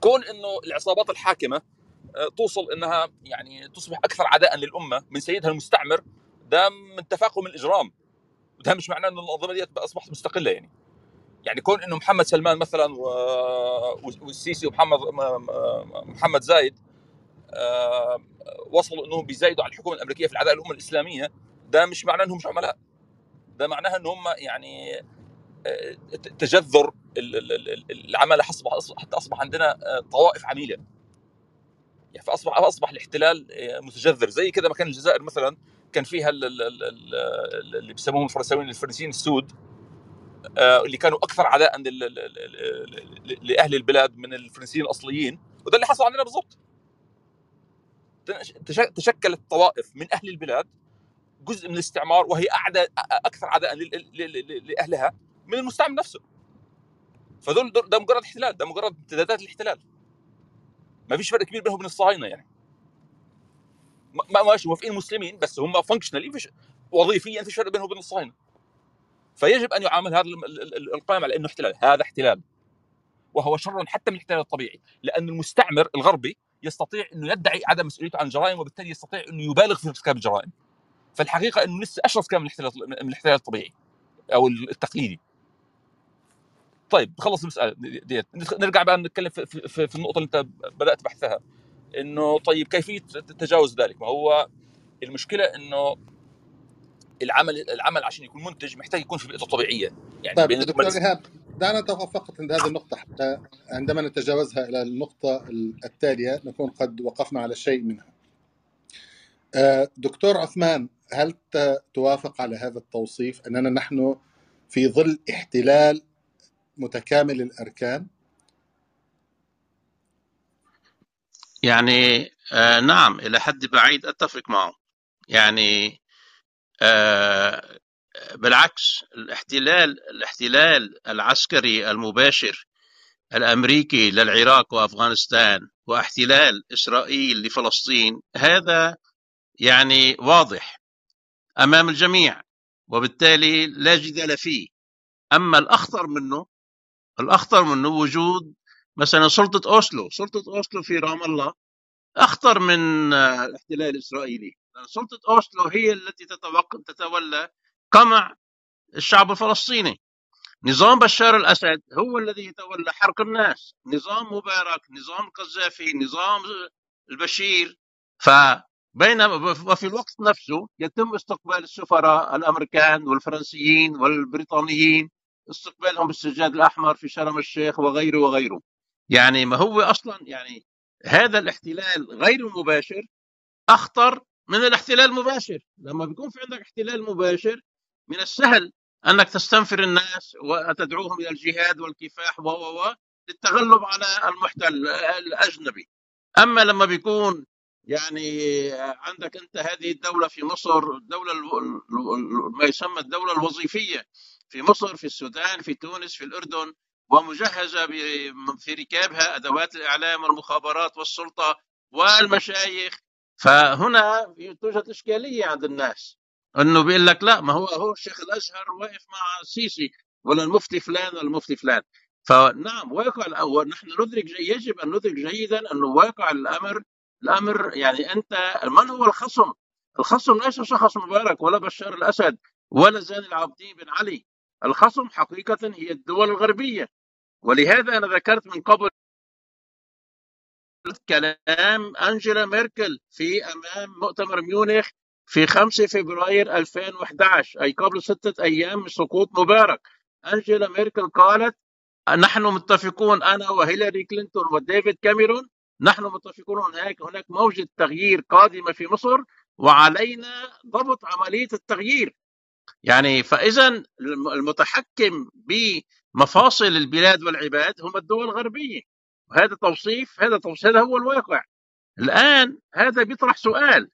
كون إنه العصابات الحاكمة آه، توصل إنها يعني تصبح أكثر عداء للأمة من سيدها المستعمر ده من تفاقم الإجرام. وده مش معناه انه الأنظمة دي اصبحت مستقلة يعني. يعني كون إنه محمد سلمان مثلا والسيسي ومحمد محمد زايد آه، وصلوا إنهم بيزايدوا على الحكومة الأمريكية في العداء الأمة الإسلامية ده مش معناه إنهم مش عملاء. ده معناها إن هم يعني آه، تجذر العمل حتى أصبح عندنا آه، طوائف عميلة. يعني فأصبح أصبح الاحتلال متجذر. زي كذا ما كان الجزائر مثلا كان فيها اللي بيسموهم الفرنساويين الفرنسيين السود. اللي كانوا أكثر عداء لأهل البلاد من الفرنسيين الأصليين وده اللي حصل عندنا بالضبط. تشكلت طوائف من أهل البلاد جزء من الاستعمار وهي اعداء أكثر عداء لأهلها من المستعمر نفسه. فدول ده مجرد احتلال ده مجرد امتدادات الاحتلال. ما فيش فرق كبير بينهم وبين الصهاينة يعني. ما ماشي موافقين مسلمين بس هم فانكشنالي وظيفيا في فرق بينه وبين الصهاينة. فيجب أن يعامل هذا ال- ال- ال- القائم على إنه احتلال هذا احتلال. وهو شر حتى من الاحتلال الطبيعي لأن المستعمر الغربي يستطيع إنه يدعي عدم مسؤوليته عن الجرائم وبالتالي يستطيع إنه يبالغ في ارتكاب الجرائم. فالحقيقة إنه لسه اشرس كان من الاحتلال من الاحتلال الطبيعي أو التقليدي. طيب خلص المسألة ديت. نرجع بقى نتكلم في, في, في النقطة اللي أنت بدأت بحثها. إنه طيب كيفية تجاوز ذلك؟ ما هو المشكلة إنه العمل العمل عشان يكون منتج محتاج يكون في بيئته طبيعية يعني طيب بين دكتور ايهاب دعنا نتوقف فقط عند هذه النقطة حتى عندما نتجاوزها إلى النقطة التالية نكون قد وقفنا على شيء منها. آه، دكتور عثمان هل توافق على هذا التوصيف أننا نحن في ظل احتلال متكامل الأركان؟ يعني آه نعم إلى حد بعيد أتفق معه يعني بالعكس الاحتلال الاحتلال العسكري المباشر الأمريكي للعراق وأفغانستان واحتلال إسرائيل لفلسطين هذا يعني واضح أمام الجميع وبالتالي لا جدال فيه. أما الأخطر منه الأخطر منه وجود مثلا سلطة أوسلو سلطة أوسلو في رام الله أخطر من آه، الاحتلال الإسرائيلي. لأن سلطة اوسلو هي التي تتولى قمع الشعب الفلسطيني. نظام بشار الأسد هو الذي يتولى حرق الناس. نظام مبارك نظام القذافي نظام البشير. فبينما وفي الوقت نفسه يتم استقبال السفراء الأمريكان والفرنسيين والبريطانيين استقبالهم بالسجاد الأحمر في شرم الشيخ وغيره وغيره. يعني ما هو أصلا يعني هذا الاحتلال غير المباشر أخطر من الاحتلال المباشر. لما بيكون في عندك احتلال مباشر من السهل أنك تستنفر الناس وتدعوهم إلى الجهاد والكفاح و و للتغلب على المحتل الأجنبي. أما لما بيكون يعني عندك أنت هذه الدولة في مصر الدولة ال- ال- ال- ما يسمى الدولة الوظيفية في مصر في السودان في تونس في الأردن ومجهزة في ركابها أدوات الإعلام والمخابرات والسلطة والمشايخ فهنا توجد إشكالية عند الناس إنه بيقول لك لا ما هو هو الشيخ الأزهر واقف مع السيسي ولا المفتي فلان ولا المفتي فلان. فنعم واقع الأول نحن ندرك يجب أن ندرك جيدا انه واقع الأمر الأمر يعني أنت من هو الخصم؟ الخصم ليس شخص مبارك ولا بشار الأسد ولا زين العابدين بن علي. الخصم حقيقة هي الدول الغربية. ولهذا أنا ذكرت من قبل كلام أنجيلا ميركل في أمام مؤتمر ميونخ في 5 فبراير 2011 أي قبل ستة أيام من سقوط مبارك. أنجيلا ميركل قالت نحن متفقون أنا وهيلاري كلينتون وديفيد كاميرون. نحن متفقون هناك هناك موجة تغيير قادمة في مصر وعلينا ضبط عملية التغيير. يعني فإذا المتحكم بمفاصل البلاد والعباد هم الدول الغربية. هذا توصيف هذا توصيف هذا هو الواقع. الآن هذا بيطرح سؤال.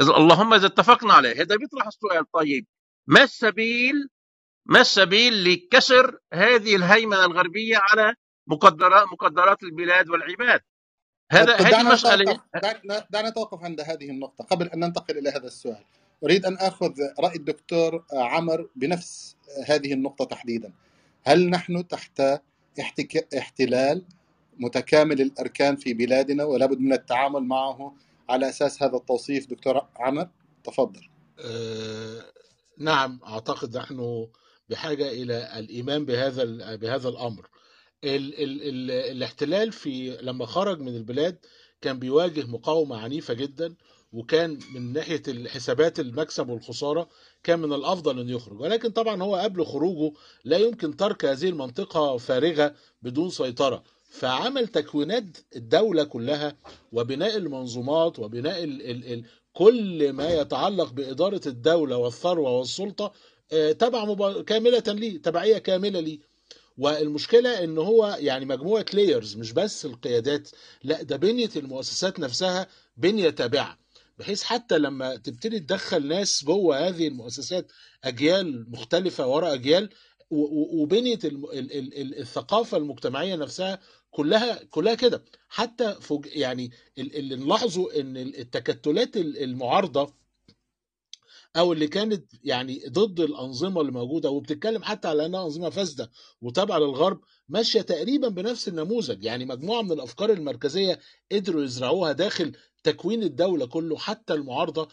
إذا اللهم إذا اتفقنا عليه هذا بيطرح السؤال طيب ما السبيل ما السبيل لكسر هذه الهيمنة الغربية على مقدرات مقدرات البلاد والعباد؟ هذا طب هذه مسألة دعنا نتوقف عند هذه النقطة قبل أن ننتقل إلى هذا السؤال. أريد أن أخذ رأي الدكتور عمر بنفس هذه النقطة تحديدا. هل نحن تحت. احتلال متكامل الأركان في بلادنا ولابد من التعامل معه على أساس هذا التوصيف. دكتور عمر تفضل. آه، نعم أعتقد نحن بحاجة إلى الإيمان بهذا بهذا الأمر. ال ال ال الاحتلال في لما خرج من البلاد كان بيواجه مقاومة عنيفة جدا وكان من ناحية الحسابات المكسب والخسارة كان من الأفضل انه يخرج. ولكن طبعا هو قبل خروجه لا يمكن ترك هذه المنطقة فارغة بدون سيطرة. فعمل تكوينات الدولة كلها وبناء المنظومات وبناء ال ال ال كل ما يتعلق بإدارة الدولة والثروة والسلطة آه، تبع مبا- كاملة ليه تبعية كاملة ليه والمشكلة إن هو يعني مجموعة لايرز مش بس القيادات لا ده بنية المؤسسات نفسها بنية تابعة. بحيث حتى لما تبتدي تدخل ناس جوه هذه المؤسسات أجيال مختلفة ورا أجيال وبنية الثقافة المجتمعية نفسها كلها كلها كده. حتى فوج يعني ال- اللي نلاحظه إن التكتلات ال- المعارضة أو اللي كانت يعني ضد الأنظمة اللي موجودة وبتتكلم حتى على إنها أنظمة فاسدة وتابعة للغرب ماشية تقريبا بنفس النموذج. يعني مجموعة من الأفكار المركزية قدروا يزرعوها داخل تكوين الدولة كله حتى المعارضة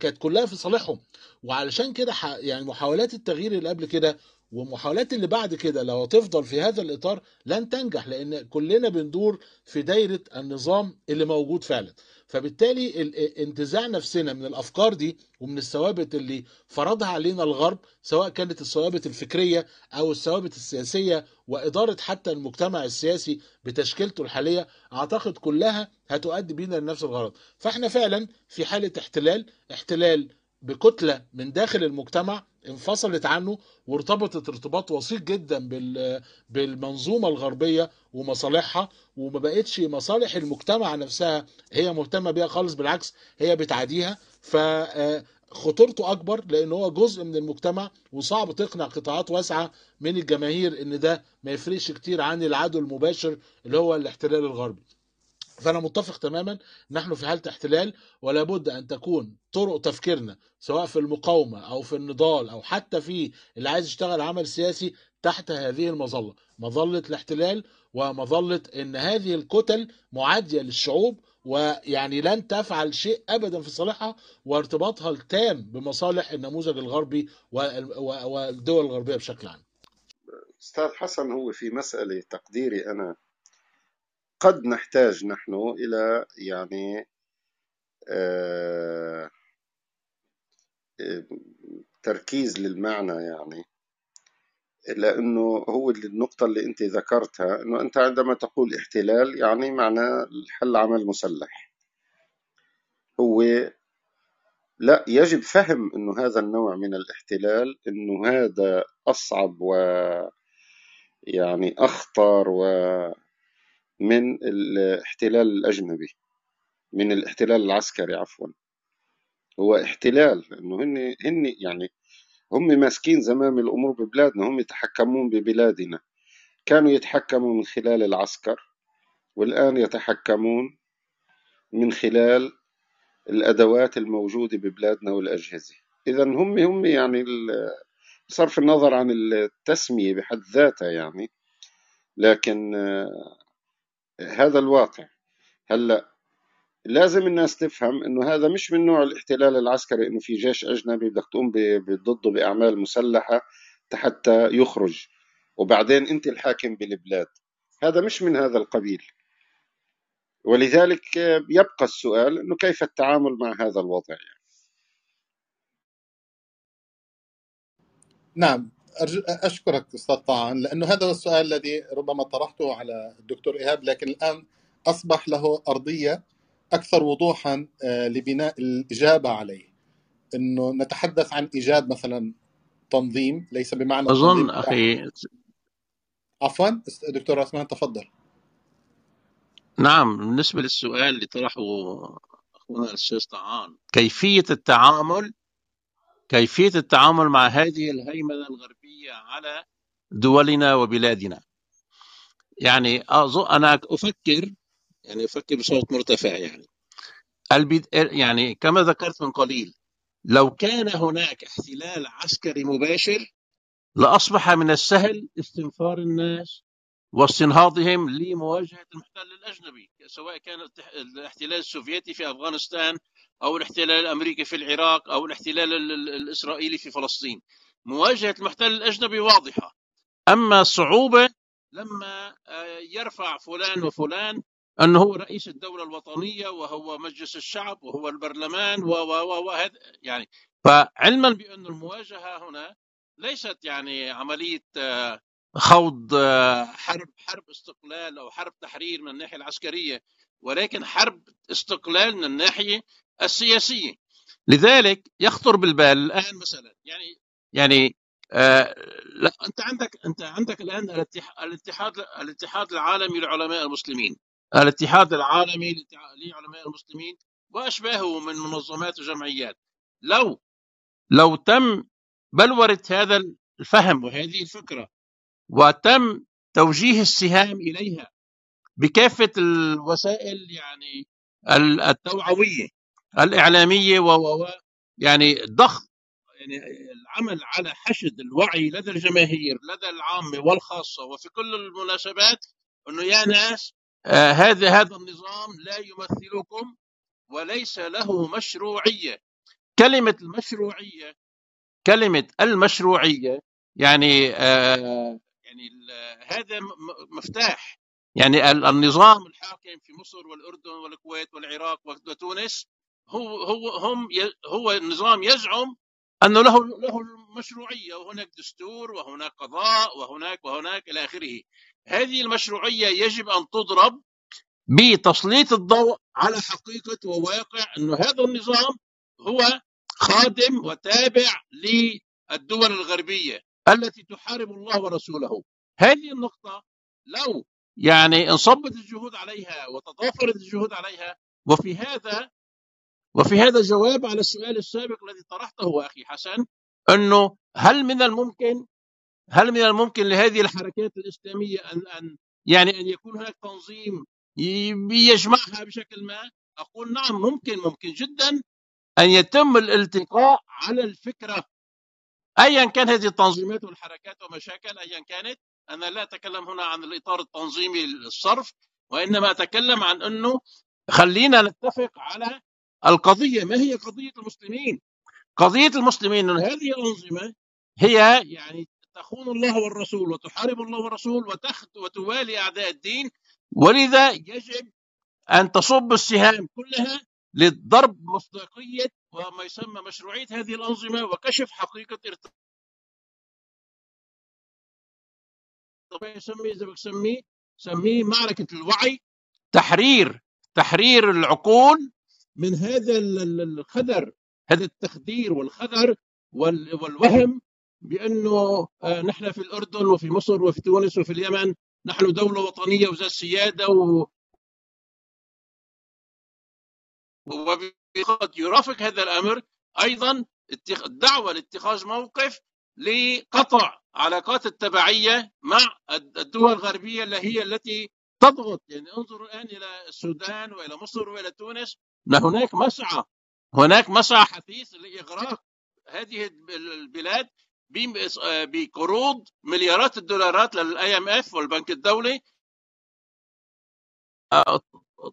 كانت كلها في صالحهم. وعلشان كده يعني محاولات التغيير اللي قبل كده ومحاولات اللي بعد كده لو هتفضل في هذا الإطار لن تنجح لأن كلنا بندور في دايرة النظام اللي موجود فعلا. فبالتالي ال- انتزاع نفسنا من الأفكار دي ومن الثوابت اللي فرضها علينا الغرب سواء كانت الثوابت الفكرية أو الثوابت السياسية وإدارة حتى المجتمع السياسي بتشكيلته الحالية أعتقد كلها هتؤدي بينا لنفس الغرض. فإحنا فعلا في حالة احتلال احتلال بكتلة من داخل المجتمع انفصلت عنه وارتبطت ارتباط وثيق جدا بال- بالمنظومة الغربية ومصالحها وما بقتش مصالح المجتمع نفسها هي مهتمة بيها خالص بالعكس هي بتعاديها. فخطورته أكبر لأن هو جزء من المجتمع وصعب تقنع قطاعات واسعة من الجماهير إن ده ما يفرقش كتير عن العدو المباشر اللي هو الاحتلال الغربي. فأنا متفق تماما نحن في حالة احتلال ولا بد أن تكون طرق تفكيرنا سواء في المقاومة أو في النضال أو حتى في اللي عايز يشتغل عمل سياسي تحت هذه المظلة. مظلة الاحتلال ومظلة إن هذه الكتل معادية للشعوب ويعني لن تفعل شيء ابدا في صالحها وارتباطها التام بمصالح النموذج الغربي والدول الغربية بشكل عام. أستاذ حسن هو في مسألة تقديري أنا قد نحتاج نحن إلى يعني آه، تركيز للمعنى يعني. لأنه هو النقطة اللي أنت ذكرتها أنه أنت عندما تقول احتلال يعني معناه الحل عمل مسلح. هو لا يجب فهم أنه هذا النوع من الاحتلال أنه هذا أصعب و يعني أخطر ومن الاحتلال الأجنبي من الاحتلال العسكري عفوا. هو احتلال إنه هن هن يعني هم ماسكين زمام الأمور ببلادنا هم يتحكمون ببلادنا. كانوا يتحكموا من خلال العسكر والآن يتحكمون من خلال الأدوات الموجودة ببلادنا والأجهزة. اذا هم هم يعني بصرف النظر عن التسمية بحد ذاتها يعني لكن هذا الواقع. هلا لازم الناس تفهم إنه هذا مش من نوع الاحتلال العسكري إنه في جيش أجنبي بدك تقوم ضده بأعمال مسلحة حتى يخرج. وبعدين أنت الحاكم بالبلاد. هذا مش من هذا القبيل. ولذلك يبقى السؤال إنه كيف التعامل مع هذا الوضع نعم. أرجو أشكرك أستاذ طعن لأنه هذا هو السؤال الذي ربما طرحته على الدكتور إيهاب لكن الآن أصبح له أرضية أكثر وضوحا آه، لبناء الإجابة عليه. أنه نتحدث عن إيجاد مثلا تنظيم ليس بمعنى أظن التنظيم أخي عفوا دكتور عثمان تفضل. نعم بالنسبة للسؤال اللي طرحه أخونا الأستاذ طعان كيفية التعامل؟ كيفية التعامل مع هذه الهيمنة الغربية على دولنا وبلادنا. يعني أنا أفكر يعني أفكر بصوت مرتفع يعني. البد... يعني كما ذكرت من قليل لو كان هناك احتلال عسكري مباشر لأصبح من السهل استنفار الناس واستنهاضهم لمواجهة المحتل الأجنبي سواء كان الاحتلال السوفيتي في أفغانستان أو الاحتلال الأمريكي في العراق أو الاحتلال ال- ال- الإسرائيلي في فلسطين. مواجهة المحتل الأجنبي واضحة. أما الصعوبة لما آه، يرفع فلان وفلان أنه هو رئيس الدولة الوطنية وهو مجلس الشعب وهو البرلمان و و و يعني فعلما بأن المواجهة هنا ليست يعني عملية آه، خوض آه، حرب حرب استقلال أو حرب تحرير من الناحية العسكرية ولكن حرب استقلال من الناحية السياسية. لذلك يخطر بالبال الآن مثلا يعني يعني آه لا أنت عندك أنت عندك الآن الاتح- الاتحاد الاتحاد العالمي لعلماء المسلمين. الاتحاد العالمي لعلماء المسلمين وأشباهه من منظمات وجمعيات. لو لو تم بلورة هذا الفهم وهذه الفكرة وتم توجيه السهام إليها بكافة الوسائل يعني ال- التوعوية الإعلامية و و و يعني ضخ يعني العمل على حشد الوعي لدى الجماهير لدى العامة والخاصة وفي كل المناسبات أنه يا ناس آه هذا هذا النظام لا يمثلكم وليس له مشروعية. كلمة المشروعية كلمة المشروعية يعني آه يعني هذا مفتاح. يعني ال- النظام الحاكم في مصر والأردن والكويت والعراق وتونس هو هو هم هو النظام يزعم أنه له له المشروعية وهناك دستور وهناك قضاء وهناك وهناك إلى آخره. هذه المشروعية يجب أن تضرب بتسليط الضوء على حقيقة وواقع أنه هذا النظام هو خادم وتابع للدول الغربية التي تحارب الله ورسوله. هذه النقطة لو يعني انصبت الجهود عليها وتضافرت الجهود عليها وفي هذا وفي هذا جواب على السؤال السابق الذي طرحته أخي حسن أنه هل من الممكن هل من الممكن لهذه الحركات الإسلامية أن أن يعني أن يكون هناك تنظيم يجمعها بشكل ما؟ أقول نعم ممكن ممكن جدا أن يتم الالتقاء على الفكرة أيا كان هذه التنظيمات والحركات ومشاكل أيا كانت أنا لا أتكلم هنا عن الإطار التنظيمي الصرف وإنما أتكلم عن أنه خلينا نتفق على القضية ما هي قضية المسلمين؟ قضية المسلمين أن هذه الأنظمة هي يعني تخون الله والرسول وتحارب الله والرسول وتخت وتوالي أعداء الدين ولذا يجب أن تصب السهام كلها لضرب مصداقية وما يسمى مشروعية هذه الأنظمة وكشف حقيقة ارتباط يسميه زي ما بسميه سميه معركة الوعي تحرير تحرير العقول من هذا ال- ال- الخدر هذا التخدير والخدر وال- والوهم بأنه آه، نحن في الأردن وفي مصر وفي تونس وفي اليمن نحن دولة وطنية وذات سيادة و- وقد يرافق هذا الأمر أيضا الدعوة لاتخاذ موقف لقطع علاقات التبعية مع الد- الدول الغربية اللي هي التي تضغط. يعني انظروا الآن إلى السودان وإلى مصر وإلى تونس ما هناك مسعى. هناك مسعى حثيث لإغراق هذه البلاد بقروض مليارات الدولارات لل IMF والبنك الدولي.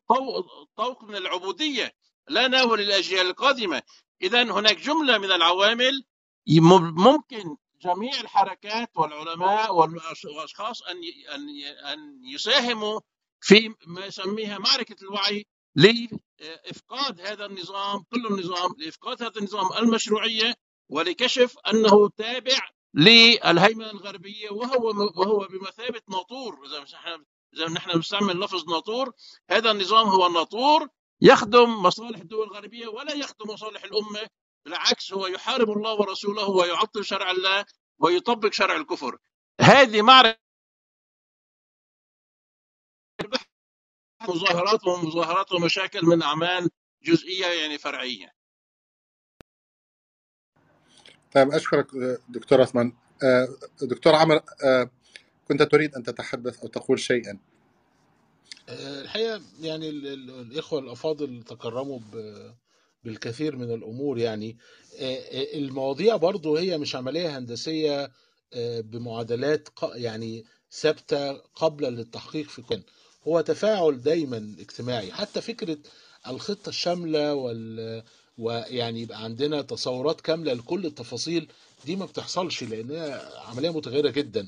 طو- طوق من العبودية. لنا وللاجيال القادمة. اذا هناك جملة من العوامل. ممكن جميع الحركات والعلماء والأشخاص أن أن أن يساهموا في ما يسميها معركة الوعي لإفقاد هذا النظام كل النظام لإفقاد هذا النظام المشروعية ولكشف أنه تابع للهيمنة الغربية وهو وهو بمثابة ناطور. ما نحن بنستعمل لفظ ناطور هذا النظام هو ناطور يخدم مصالح الدول الغربية ولا يخدم مصالح الأمة بالعكس هو يحارب الله ورسوله ويعطل شرع الله ويطبق شرع الكفر. هذه معركه مظاهرات ومظاهرات ومشاكل من أعمال جزئية يعني فرعية. طيب أشكرك دكتور عثمان. آه، دكتور عمر آه، كنت تريد أن تتحدث أو تقول شيئا؟ آه، الحقيقة يعني ال- ال- الإخوة الأفاضل تكرموا ب- بالكثير من الأمور يعني. المواضيع برضو هي مش عملية هندسية بمعادلات ق- يعني ثابتة قبل للتحقيق في كون. هو تفاعل دايما اجتماعي. حتى فكرة الخطة الشاملة وال ويعني يبقى عندنا تصورات كاملة لكل التفاصيل دي ما بتحصلش لأنها عملية متغيرة جدا.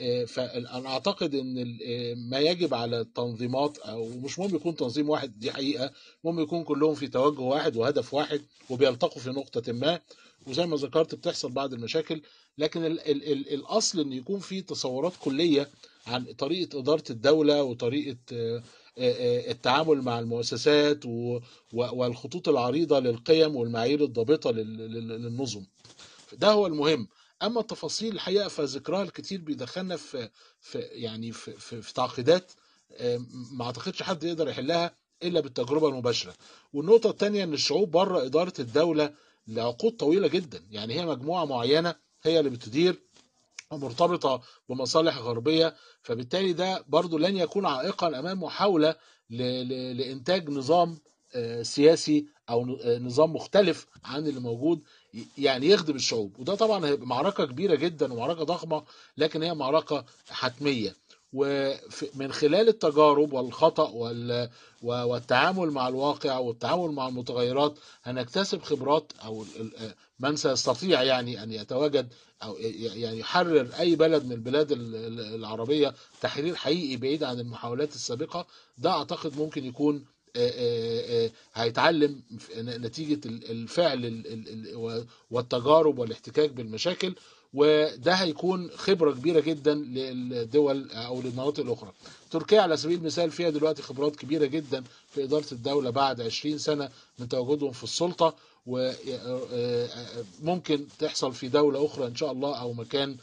آه، فأنا أعتقد إن ال- آه، ما يجب على التنظيمات أو مش مهم يكون تنظيم واحد دي حقيقة. مهم يكون كلهم في توجه واحد وهدف واحد وبيلتقوا في نقطة ما وزي ما ذكرت بتحصل بعض المشاكل. لكن ال ال ال الأصل إن يكون في تصورات كلية عن طريقة إدارة الدولة وطريقة آه، آه، آه، التعامل مع المؤسسات والخطوط العريضة للقيم والمعايير الضابطة لل- لل- للنظم. ده هو المهم. أما التفاصيل الحقيقة فذكرها الكتير بيدخلنا في في يعني في في, في تعقيدات ما أعتقدش حد يقدر يحلها إلا بالتجربة المباشرة. والنقطة الثانية إن الشعوب بره إدارة الدولة لعقود طويلة جدا. يعني هي مجموعة معينة هي اللي بتدير مرتبطة بمصالح غربية فبالتالي ده برضو لن يكون عائقا أمام محاولة لإنتاج نظام آه، سياسي أو ن- نظام مختلف عن اللي موجود يعني يخدم الشعوب. وده طبعا هيبقى معركة كبيرة جدا ومعركة ضخمة لكن هي معركة حتمية. ومن خلال التجارب والخطأ والتعامل مع الواقع والتعامل مع المتغيرات هنكتسب خبرات ال- من سيستطيع يعني أن يتواجد أو ي- يعني يحرر أي بلد من البلاد ال- ال- العربية تحرير حقيقي بعيد عن المحاولات السابقة ده أعتقد ممكن يكون هيتعلم ال- الفعل والتجارب والاحتكاك بالمشاكل. وده هيكون خبرة كبيرة جدا للدول أو للمناطق الأخرى. تركيا على سبيل المثال فيها دلوقتي خبرات كبيرة جدا في إدارة الدولة بعد 20 سنة من تواجدهم في السلطة وممكن تحصل في دولة أخرى إن شاء الله أو مكان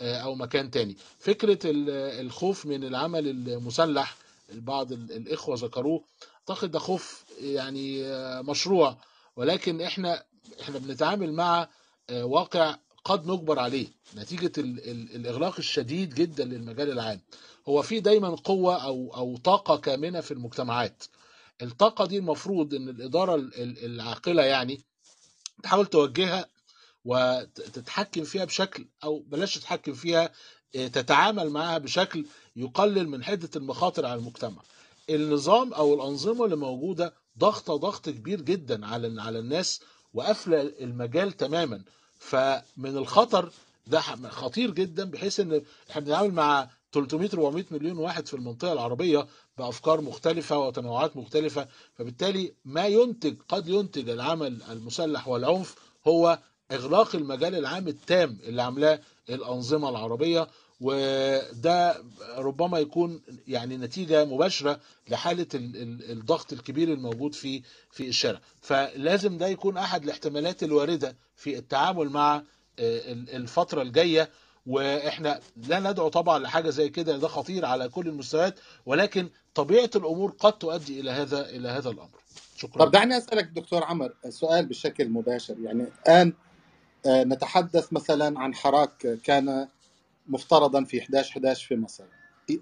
آه، أو مكان تاني. فكرة ال- الخوف من العمل المسلح بعض ال- الإخوة ذكروه أعتقد ده خوف يعني آه، مشروع ولكن إحنا إحنا بنتعامل مع آه، واقع قد نجبر عليه. نتيجة ال ال الإغلاق الشديد جدا للمجال العام. هو في دايما قوة أو أو طاقة كامنة في المجتمعات. الطاقة دي المفروض إن الإدارة ال- ال- العاقلة يعني تحاول توجهها وتتحكم فيها بشكل أو بلاش تتحكم فيها إيه، تتعامل معها بشكل يقلل من حدة المخاطر على المجتمع. النظام أو الأنظمة اللي موجودة ضغطة ضغط كبير جدا على على الناس وقافلة المجال تماما. فمن الخطر ده خطير جدا بحيث إن إحنا بنتعامل مع 300 400 مليون واحد في المنطقة العربية بأفكار مختلفة وتنوعات مختلفة. فبالتالي ما ينتج قد ينتج العمل المسلح والعنف هو إغلاق المجال العام التام اللي عاملاه الأنظمة العربية. وده ربما يكون يعني لحالة ال- ال- الضغط الكبير الموجود في في الشارع. فلازم ده يكون أحد الاحتمالات الواردة في التعامل مع آه، ال- الفترة الجاية. وإحنا لا ندعو طبعا لحاجة زي كده ده خطير على كل المستويات ولكن طبيعة الأمور قد تؤدي إلى هذا إلى هذا الأمر. شكرا. طب دعني أسألك دكتور عمر سؤال بشكل مباشر. يعني الآن آه، نتحدث مثلا عن حراك كان مفترضا في 11 11 في مصر.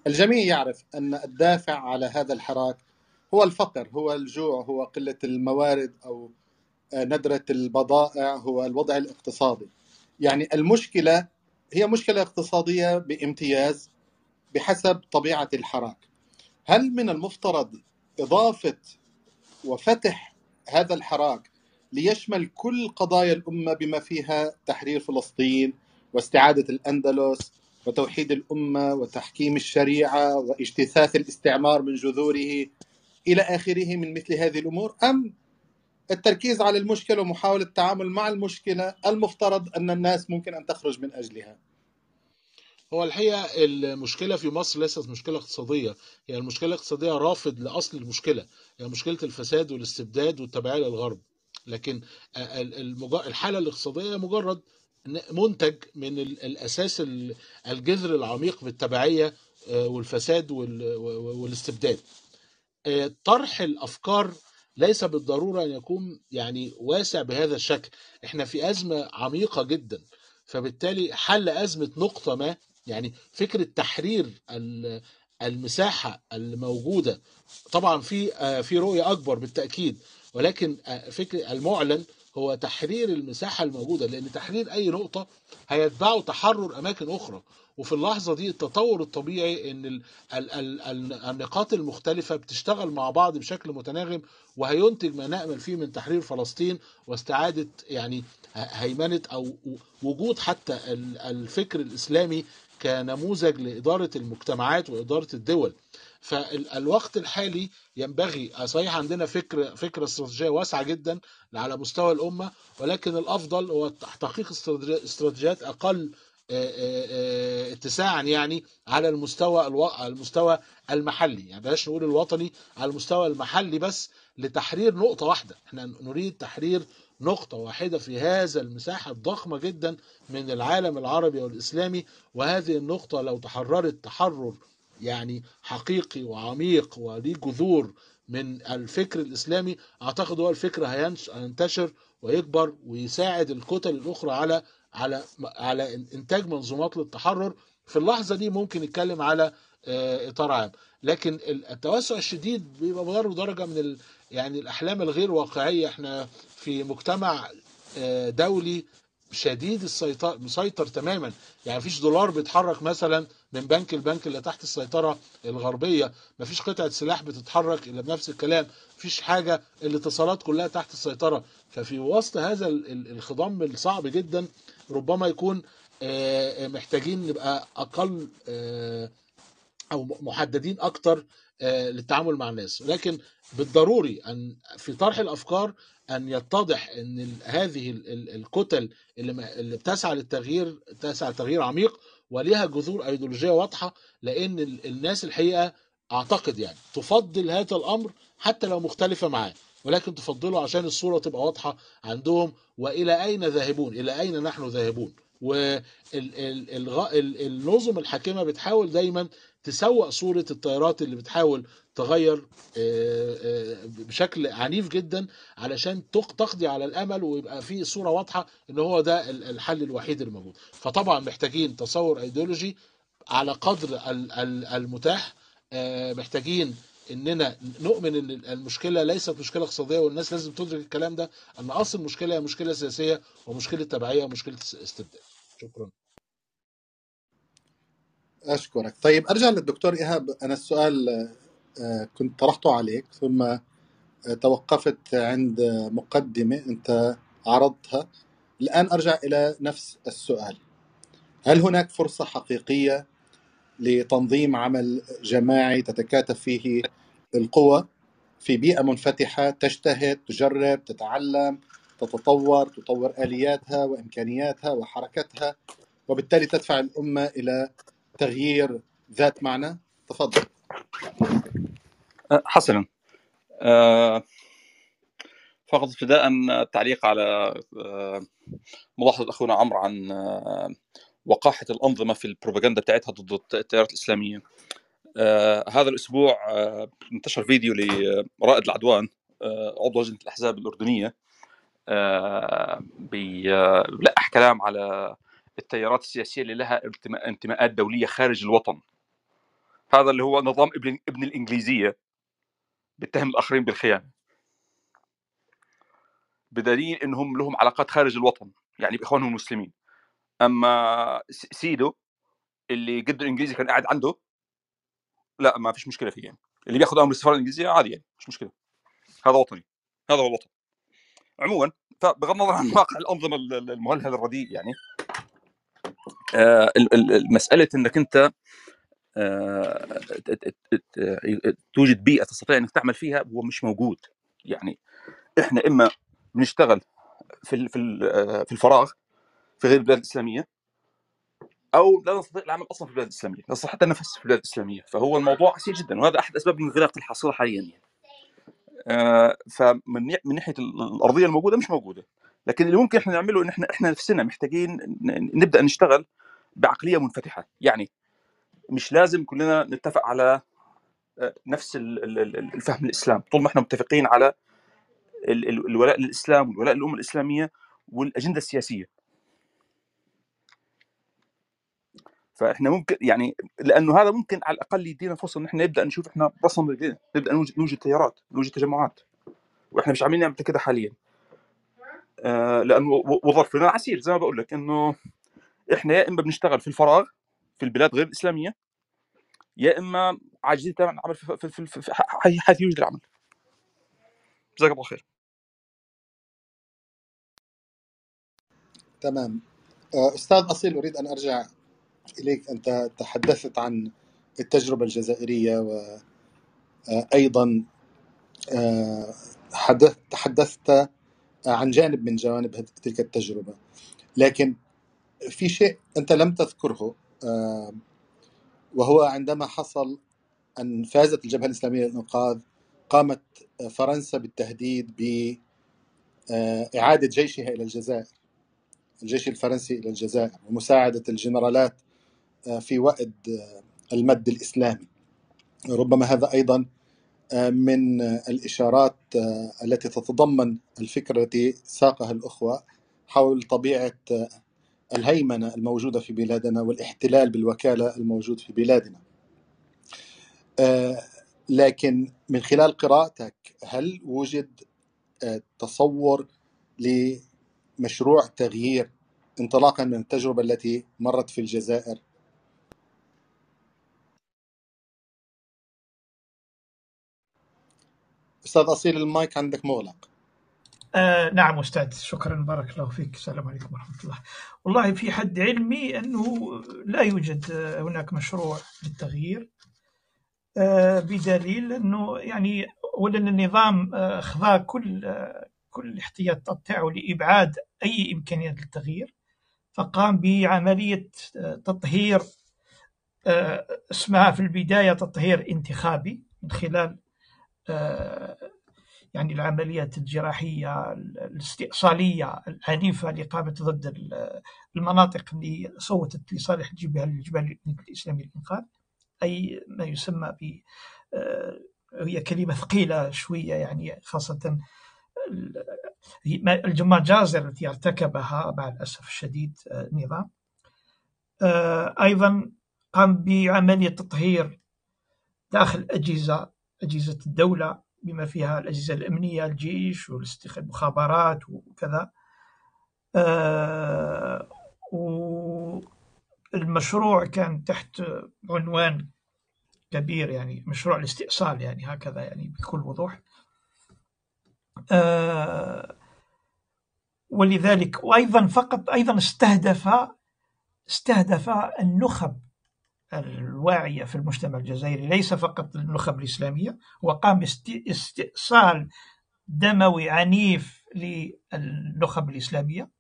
الجميع يعرف أن الدافع على هذا الحراك هو الفقر هو الجوع هو قلة الموارد أو آه، ندرة البضائع هو الوضع الاقتصادي. يعني المشكلة هي مشكلة اقتصادية بامتياز بحسب طبيعة الحراك. هل من المفترض إضافة وفتح هذا الحراك ليشمل كل قضايا الأمة بما فيها تحرير فلسطين واستعادة الأندلس وتوحيد الأمة وتحكيم الشريعة واجتثاث الاستعمار من جذوره إلى آخره من مثل هذه الأمور أم التركيز على المشكلة ومحاولة التعامل مع المشكلة المفترض أن الناس ممكن أن تخرج من أجلها؟ هو الحقيقة المشكلة في مصر ليست مشكلة اقتصادية هي المشكلة الاقتصادية رافض لأصل المشكلة هي مشكلة الفساد والاستبداد والتبعية للغرب. لكن الحالة الاقتصادية مجرد منتج من ال- الأساس ال- الجذر العميق بالتبعية آه، والفساد والاستبداد. آه، طرح الأفكار ليس بالضرورة أن يكون يعني واسع بهذا الشكل. إحنا في أزمة عميقة جدا فبالتالي حل أزمة نقطة ما يعني فكرة تحرير ال- المساحة الموجودة. طبعا في آه، في رؤية أكبر بالتأكيد ولكن فكر المعلن هو تحرير المساحة الموجودة لأن تحرير أي نقطة هيتبعه تحرر أماكن أخرى. وفي اللحظة دي التطور الطبيعي إن ال ال ال ال النقاط المختلفة بتشتغل مع بعض بشكل متناغم وهينتج ما نأمل فيه من تحرير فلسطين واستعادة يعني ه- هيمنة أو وجود حتى ال- الفكر الإسلامي كنموذج لإدارة المجتمعات وإدارة الدول. فالوقت الحالي ينبغي صحيح عندنا فكر فكره استراتيجية واسعة جدا على مستوى الأمة ولكن الأفضل هو تحقيق استراتيجي- استراتيجيات أقل آه، آه، آه، اتساعا يعني على المستوى ألو... المستوى المحلي. يعني بلاش نقول الوطني على المستوى المحلي بس لتحرير نقطة واحدة. إحنا نريد تحرير نقطة واحدة في هذا المساحة الضخمة جدا من العالم العربي والإسلامي وهذه النقطة لو تحررت تحرر يعني حقيقي وعميق وليه جذور من الفكر الإسلامي أعتقد هو الفكر هينتشر ويكبر ويساعد الكتل الأخرى على على على إنتاج منظومات للتحرر. في اللحظة دي ممكن نتكلم على آه، إطار عام. لكن ال- التوسع الشديد بيبقى برضه درجه من ال... يعني الأحلام الغير واقعية. إحنا في مجتمع آه، دولي شديد السيطره مسيطر تماما. يعني مفيش دولار بيتحرك مثلا من بنك البنك اللي تحت السيطرة الغربية. مفيش قطعة سلاح بتتحرك إلا بنفس الكلام. مفيش حاجة الاتصالات كلها تحت السيطرة. ففي وسط هذا ال- ال- الخضم الصعب جدا ربما يكون آه، آه، محتاجين نبقى أقل آه، أو محددين أكتر آه، للتعامل مع الناس. لكن بالضروري أن في طرح الأفكار أن يتضح ال- هذه ال- ال- الكتل اللي بتسعى للتغيير تسعى لتغيير عميق وليها جذور أيديولوجية واضحة لأن ال- الناس الحقيقة أعتقد يعني تفضل هذا الأمر حتى لو مختلفة معاه ولكن تفضله عشان الصورة تبقى واضحة عندهم وإلى أين ذاهبون إلى أين نحن ذاهبون؟ والنظم الحاكمة بتحاول دايما تسوق صورة التيارات اللي بتحاول تغير آه، آه، بشكل عنيف جدا علشان تق- تقضي على الأمل ويبقى في صورة واضحة إن هو ده ال- الحل الوحيد الموجود. فطبعا محتاجين تصور ايديولوجي على قدر ال- ال- المتاح آه، محتاجين إننا نؤمن إن المشكلة ليست مشكلة اقتصادية والناس لازم تدرك الكلام ده إن أصل المشكلة هي مشكلة سياسية ومشكلة تبعية ومشكلة استبداد. شكرا. أشكرك. طيب أرجع للدكتور إيهاب. أنا السؤال آه، كنت طرحته عليك ثم آه، توقفت عند مقدمة أنت عرضتها. الآن أرجع إلى نفس السؤال. هل هناك فرصة حقيقية لتنظيم عمل جماعي تتكاتف فيه القوى؟ في بيئة منفتحة تجتهد تجرب تتعلم تتطور تطور آلياتها وإمكانياتها وحركتها وبالتالي تدفع الأمة إلى تغيير ذات معنى؟ تفضل. أه، حسنا أه، فقط ابتداء التعليق على أه، ملاحظة أخونا عمرو عن وقاحة الأنظمة في البروباغندا بتاعتها ضد التيارات الإسلامية. آه هذا الأسبوع آه انتشر فيديو لرائد العدوان عضو لجنة الأحزاب الأردنية آه بيلقح كلام على التيارات السياسية اللي لها انتماء- انتماءات دولية خارج الوطن. هذا اللي هو نظام ابن ابن الإنجليزية بيتهم الآخرين بالخيانة. بدليل إنهم لهم علاقات خارج الوطن يعني باخوانهم المسلمين. أما سيدو اللي قد الإنجليزي كان قاعد عنده لا ما فيش مشكلة فيه يعني. اللي بياخذ أمر السفارة الإنجليزية عادي يعني مش مشكلة. هذا وطني هذا هو الوطن. عموما فبغض النظر عن واقع الأنظمة ال- ال- المهلهل الرديء يعني آه، ال- ال- المساله إنك أنت آه، توجد بيئة تستطيع إنك تعمل فيها هو مش موجود. يعني إحنا إما بنشتغل في آه، في الفراغ في غير البلاد الإسلامية أو لا نستطيع العمل أصلا في البلاد الإسلامية، لا نستطيع حتى النفس في البلاد الإسلامية، فهو الموضوع عسير جدا وهذا أحد أسباب الانغلاق الحاصله حاليا يعني. فمن من ناحية ال- الأرضية الموجودة مش موجودة، لكن اللي ممكن إحنا نعمله إن إحنا إحنا نفسنا محتاجين نبدأ نشتغل بعقلية منفتحة، يعني مش لازم كلنا نتفق على آه، نفس ال- ال- ال- الفهم الإسلام، طول ما إحنا متفقين على ال- ال- الولاء للإسلام والولاء للأمة الإسلامية والأجندة السياسية. فإحنا ممكن يعني لأنه هذا ممكن على الأقل يدينا فرصة إن إحنا نبدأ نشوف إحنا رسم نبدأ نوجد نوجد تيارات نوجد تجمعات. وإحنا مش عاملين نعمل كده حاليا. آه لأنه وظرفنا عسير زي ما بقول لك إنه إحنا يا إما بنشتغل في الفراغ في البلاد غير الإسلامية يا إما عاجزين تماما عن العمل في, في, في, في, في حي- حيث يوجد العمل. جزاك الله خير. تمام. آه، أستاذ أصيل أريد أن أرجع إليك. أنت تحدثت عن التجربة الجزائرية وأيضا حدث تحدثت عن جانب من جوانب تلك التجربة. لكن في شيء أنت لم تذكره آه، وهو عندما حصل أن فازت الجبهة الإسلامية للإنقاذ قامت فرنسا بالتهديد بإعادة جيشها إلى الجزائر الجيش الفرنسي إلى الجزائر ومساعدة الجنرالات آه، في آه، المد الإسلامي. ربما هذا أيضا آه، من آه، الإشارات آه، التي تتضمن الفكرة التي ساقها الأخوة حول طبيعة آه، الهيمنة الموجودة في بلادنا والاحتلال بالوكالة الموجود في بلادنا. آه، لكن من خلال قراءتك هل وجد آه، تصور لمشروع تغيير انطلاقا من التجربة التي مرت في الجزائر؟ أستاذ أصيل المايك عندك مغلق. آه نعم أستاذ شكرا بارك الله فيك. السلام عليكم ورحمة الله. والله في حد علمي أنه لا يوجد آه، هناك مشروع للتغيير آه بدليل أنه يعني أولا النظام آه خضع كل آه كل الاحتياطات تاعو لإبعاد أي إمكانيات للتغيير فقام بعملية تطهير اسمها في البداية تطهير انتخابي من خلال يعني العمليات الجراحية الاستئصالية العنيفة اللي قامت ضد ال- المناطق اللي صوتت لصالح الجبهة الجبهة الإسلامية للإنقاذ. أي ما يسمى ب آه، هي كلمة ثقيلة شوية يعني خاصة ال- المجازر التي ارتكبها مع الأسف الشديد آه، النظام. آه، أيضا قام بعملية تطهير داخل أجهزة أجهزة الدولة. بما فيها الأجهزة الأمنية الجيش والمخابرات وكذا. آه، والمشروع كان تحت عنوان كبير يعني مشروع الاستئصال يعني هكذا يعني بكل وضوح. آه، ولذلك وأيضا فقط أيضا استهدف استهدف النخب الواعية في المجتمع الجزائري ليس فقط النخب الإسلامية وقام باستئصال دموي عنيف للنخب الإسلامية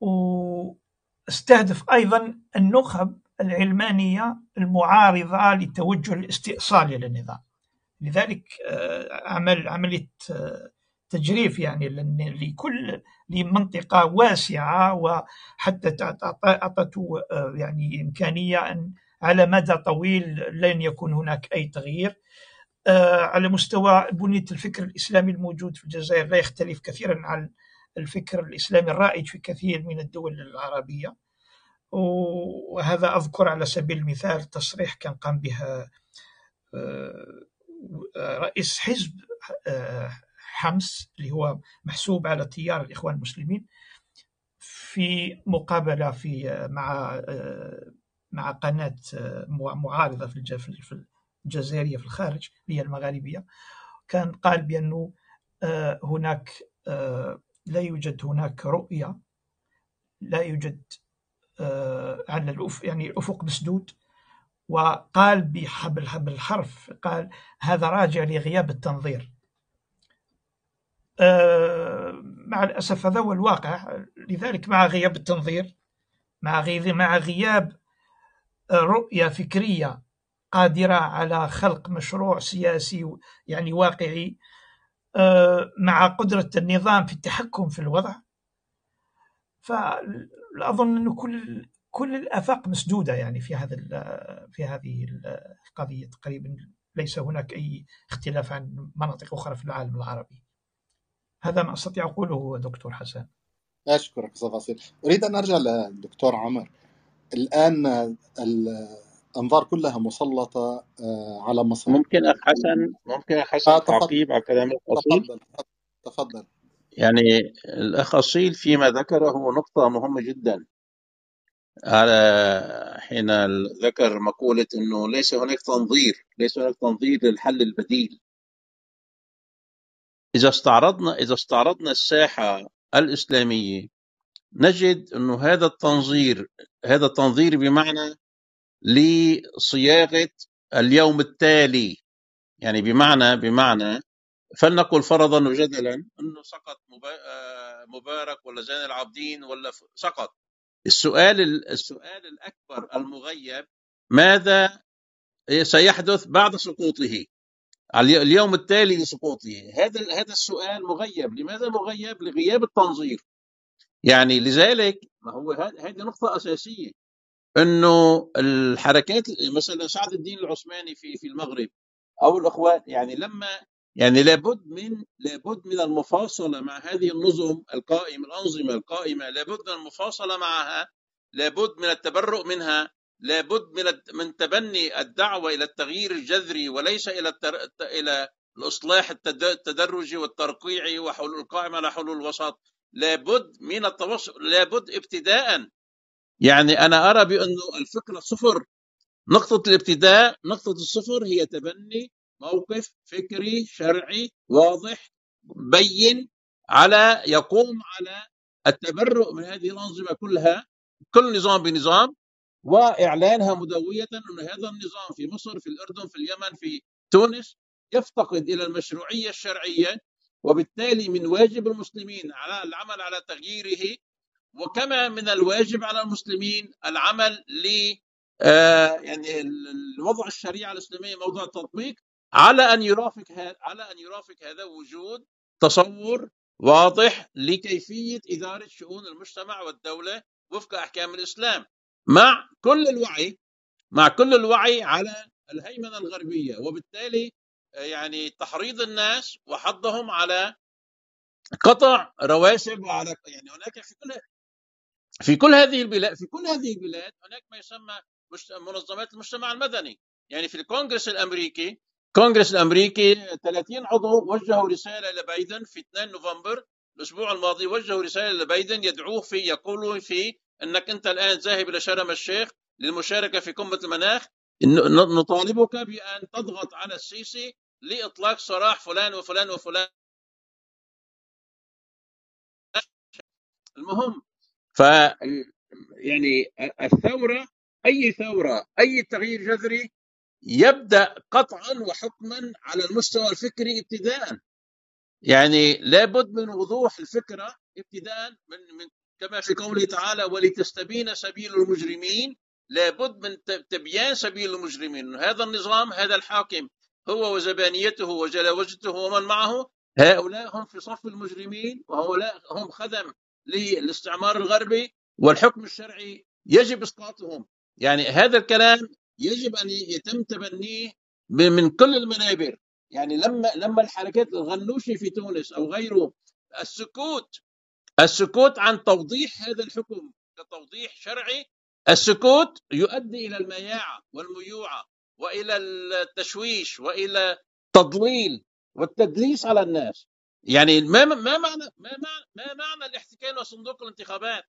واستهدف أيضا النخب العلمانية المعارضة للتوجه الاستئصالي للنظام لذلك آه، عمل عملية آه، تجريف يعني لكل لمنطقة واسعة وحتى أعطته آه، يعني إمكانية أن على مدى طويل لن يكون هناك أي تغيير. آه، على مستوى بنية الفكر الإسلامي الموجود في الجزائر لا يختلف كثيرا عن الفكر الإسلامي الرائج في كثير من الدول العربية. وهذا أذكر على سبيل المثال تصريح كان قام بها آه، رئيس حزب حمص اللي هو محسوب على تيار الإخوان المسلمين في مقابلة في مع آه، مع قناة آه، معارضة في الج- في الجزائرية في الخارج هي المغاربية. كان قال بأنه آه، هناك آه، لا يوجد هناك رؤية لا يوجد آه، على الأف يعني الأفق مسدود. وقال بحبل بالحرف قال هذا راجع لغياب التنظير. آه، مع الأسف هذا هو الواقع. لذلك مع غياب التنظير مع غي- مع غياب رؤية فكرية قادرة على خلق مشروع سياسي يعني واقعي آه، مع قدرة النظام في التحكم في الوضع. فأظن أن كل كل الآفاق مسدودة يعني في هذا في هذه القضية. تقريبا ليس هناك أي اختلاف عن مناطق أخرى في العالم العربي. هذا ما أستطيع أقوله دكتور حسن أشكرك أصيل أريد أن أرجع للدكتور عمر. الآن الأنظار كلها مسلطة آه، على مصر. ممكن أخ حسن ممكن أخ حسن آه تفضل تعقيب على كلام الأصيل؟ تفضل. تفضل. يعني الأخ أصيل فيما ذكره نقطة مهمة جدا. على حين ذكر مقولة أنه ليس هناك تنظير ليس هناك تنظير للحل البديل. إذا استعرضنا إذا استعرضنا الساحة الإسلامية نجد أنه هذا التنظير هذا التنظير بمعنى لصياغة اليوم التالي. يعني بمعنى بمعنى فلنقل فرضا وجدلا إنه سقط آه، مبارك ولا زين العابدين ولا سقط. السؤال ال- السؤال الأكبر المغيب ماذا سيحدث بعد سقوطه؟ اليوم التالي لسقوطه هذا هذا السؤال مغيب. لماذا مغيب؟ لغياب التنظير. يعني لذلك ما هو هذه نقطة أساسية. إنه الحركات مثلا سعد الدين العثماني في في المغرب أو الأخوان يعني لما يعني لابد من لابد من المفاصلة مع هذه النظم القائمة الأنظمة القائمة لابد من المفاصلة معها لابد من التبرؤ منها. لابد من من تبني الدعوة إلى التغيير الجذري وليس إلى التر... الت- إلى الإصلاح التد- التدرجي والترقيعي وحلول القائمة على حلول الوسط لابد من التوسط لابد ابتداء. يعني أنا أرى بانه الفكرة صفر. نقطة الابتداء نقطة الصفر هي تبني موقف فكري شرعي واضح بين على يقوم على التبرؤ من هذه الأنظمة كلها. كل نظام بنظام. وإعلانها مدوية أن هذا النظام في مصر في الأردن في اليمن في تونس يفتقد إلى المشروعية الشرعية وبالتالي من واجب المسلمين على العمل على تغييره وكما من الواجب على المسلمين العمل ل آه، يعني ال- وضع الشريعة الإسلامية موضوع التطبيق على أن يرافق على أن يرافق هذا وجود تصور واضح لكيفية إدارة شؤون المجتمع والدولة وفق أحكام الإسلام. مع كل الوعي مع كل الوعي على الهيمنة الغربية وبالتالي آه، يعني تحريض الناس وحضهم على قطع رواسب وعلى يعني هناك في كل في كل هذه البلاد في كل هذه البلاد هناك ما يسمى منظمات المجتمع المدني. يعني في الكونغرس الأمريكي الكونغرس الأمريكي 30 عضو وجهوا رسالة لبايدن في 2 نوفمبر الأسبوع الماضي وجهوا رسالة لبايدن يدعوه في يقولوا في إنك أنت الآن ذاهب إلى شرم الشيخ للمشاركة في قمة المناخ. نطالبك بأن تضغط على السيسي لإطلاق سراح فلان وفلان وفلان. المهم ف يعني الثورة أي ثورة أي تغيير جذري يبدأ قطعا وحكما على المستوى الفكري ابتداء. يعني لابد من وضوح الفكرة ابتداء من, من كما في قوله تعالى ولتستبين سبيل المجرمين لابد من تبيان سبيل المجرمين. هذا النظام هذا الحاكم هو وزبانيته وجلاوجته ومن معه هؤلاء هم في صف المجرمين وهؤلاء هم خدم للاستعمار الغربي والحكم الشرعي يجب إسقاطهم. يعني هذا الكلام يجب أن يتم تبنيه من كل المنابر. يعني لما لما الحركات الغنوشي في تونس أو غيره السكوت السكوت عن توضيح هذا الحكم كتوضيح شرعي. السكوت يؤدي إلى المياعه والميوعه وإلى التشويش وإلى تضليل والتدليس على الناس. يعني ما ما معنى ما معنى ما معنى الاحتكاك وصندوق الانتخابات؟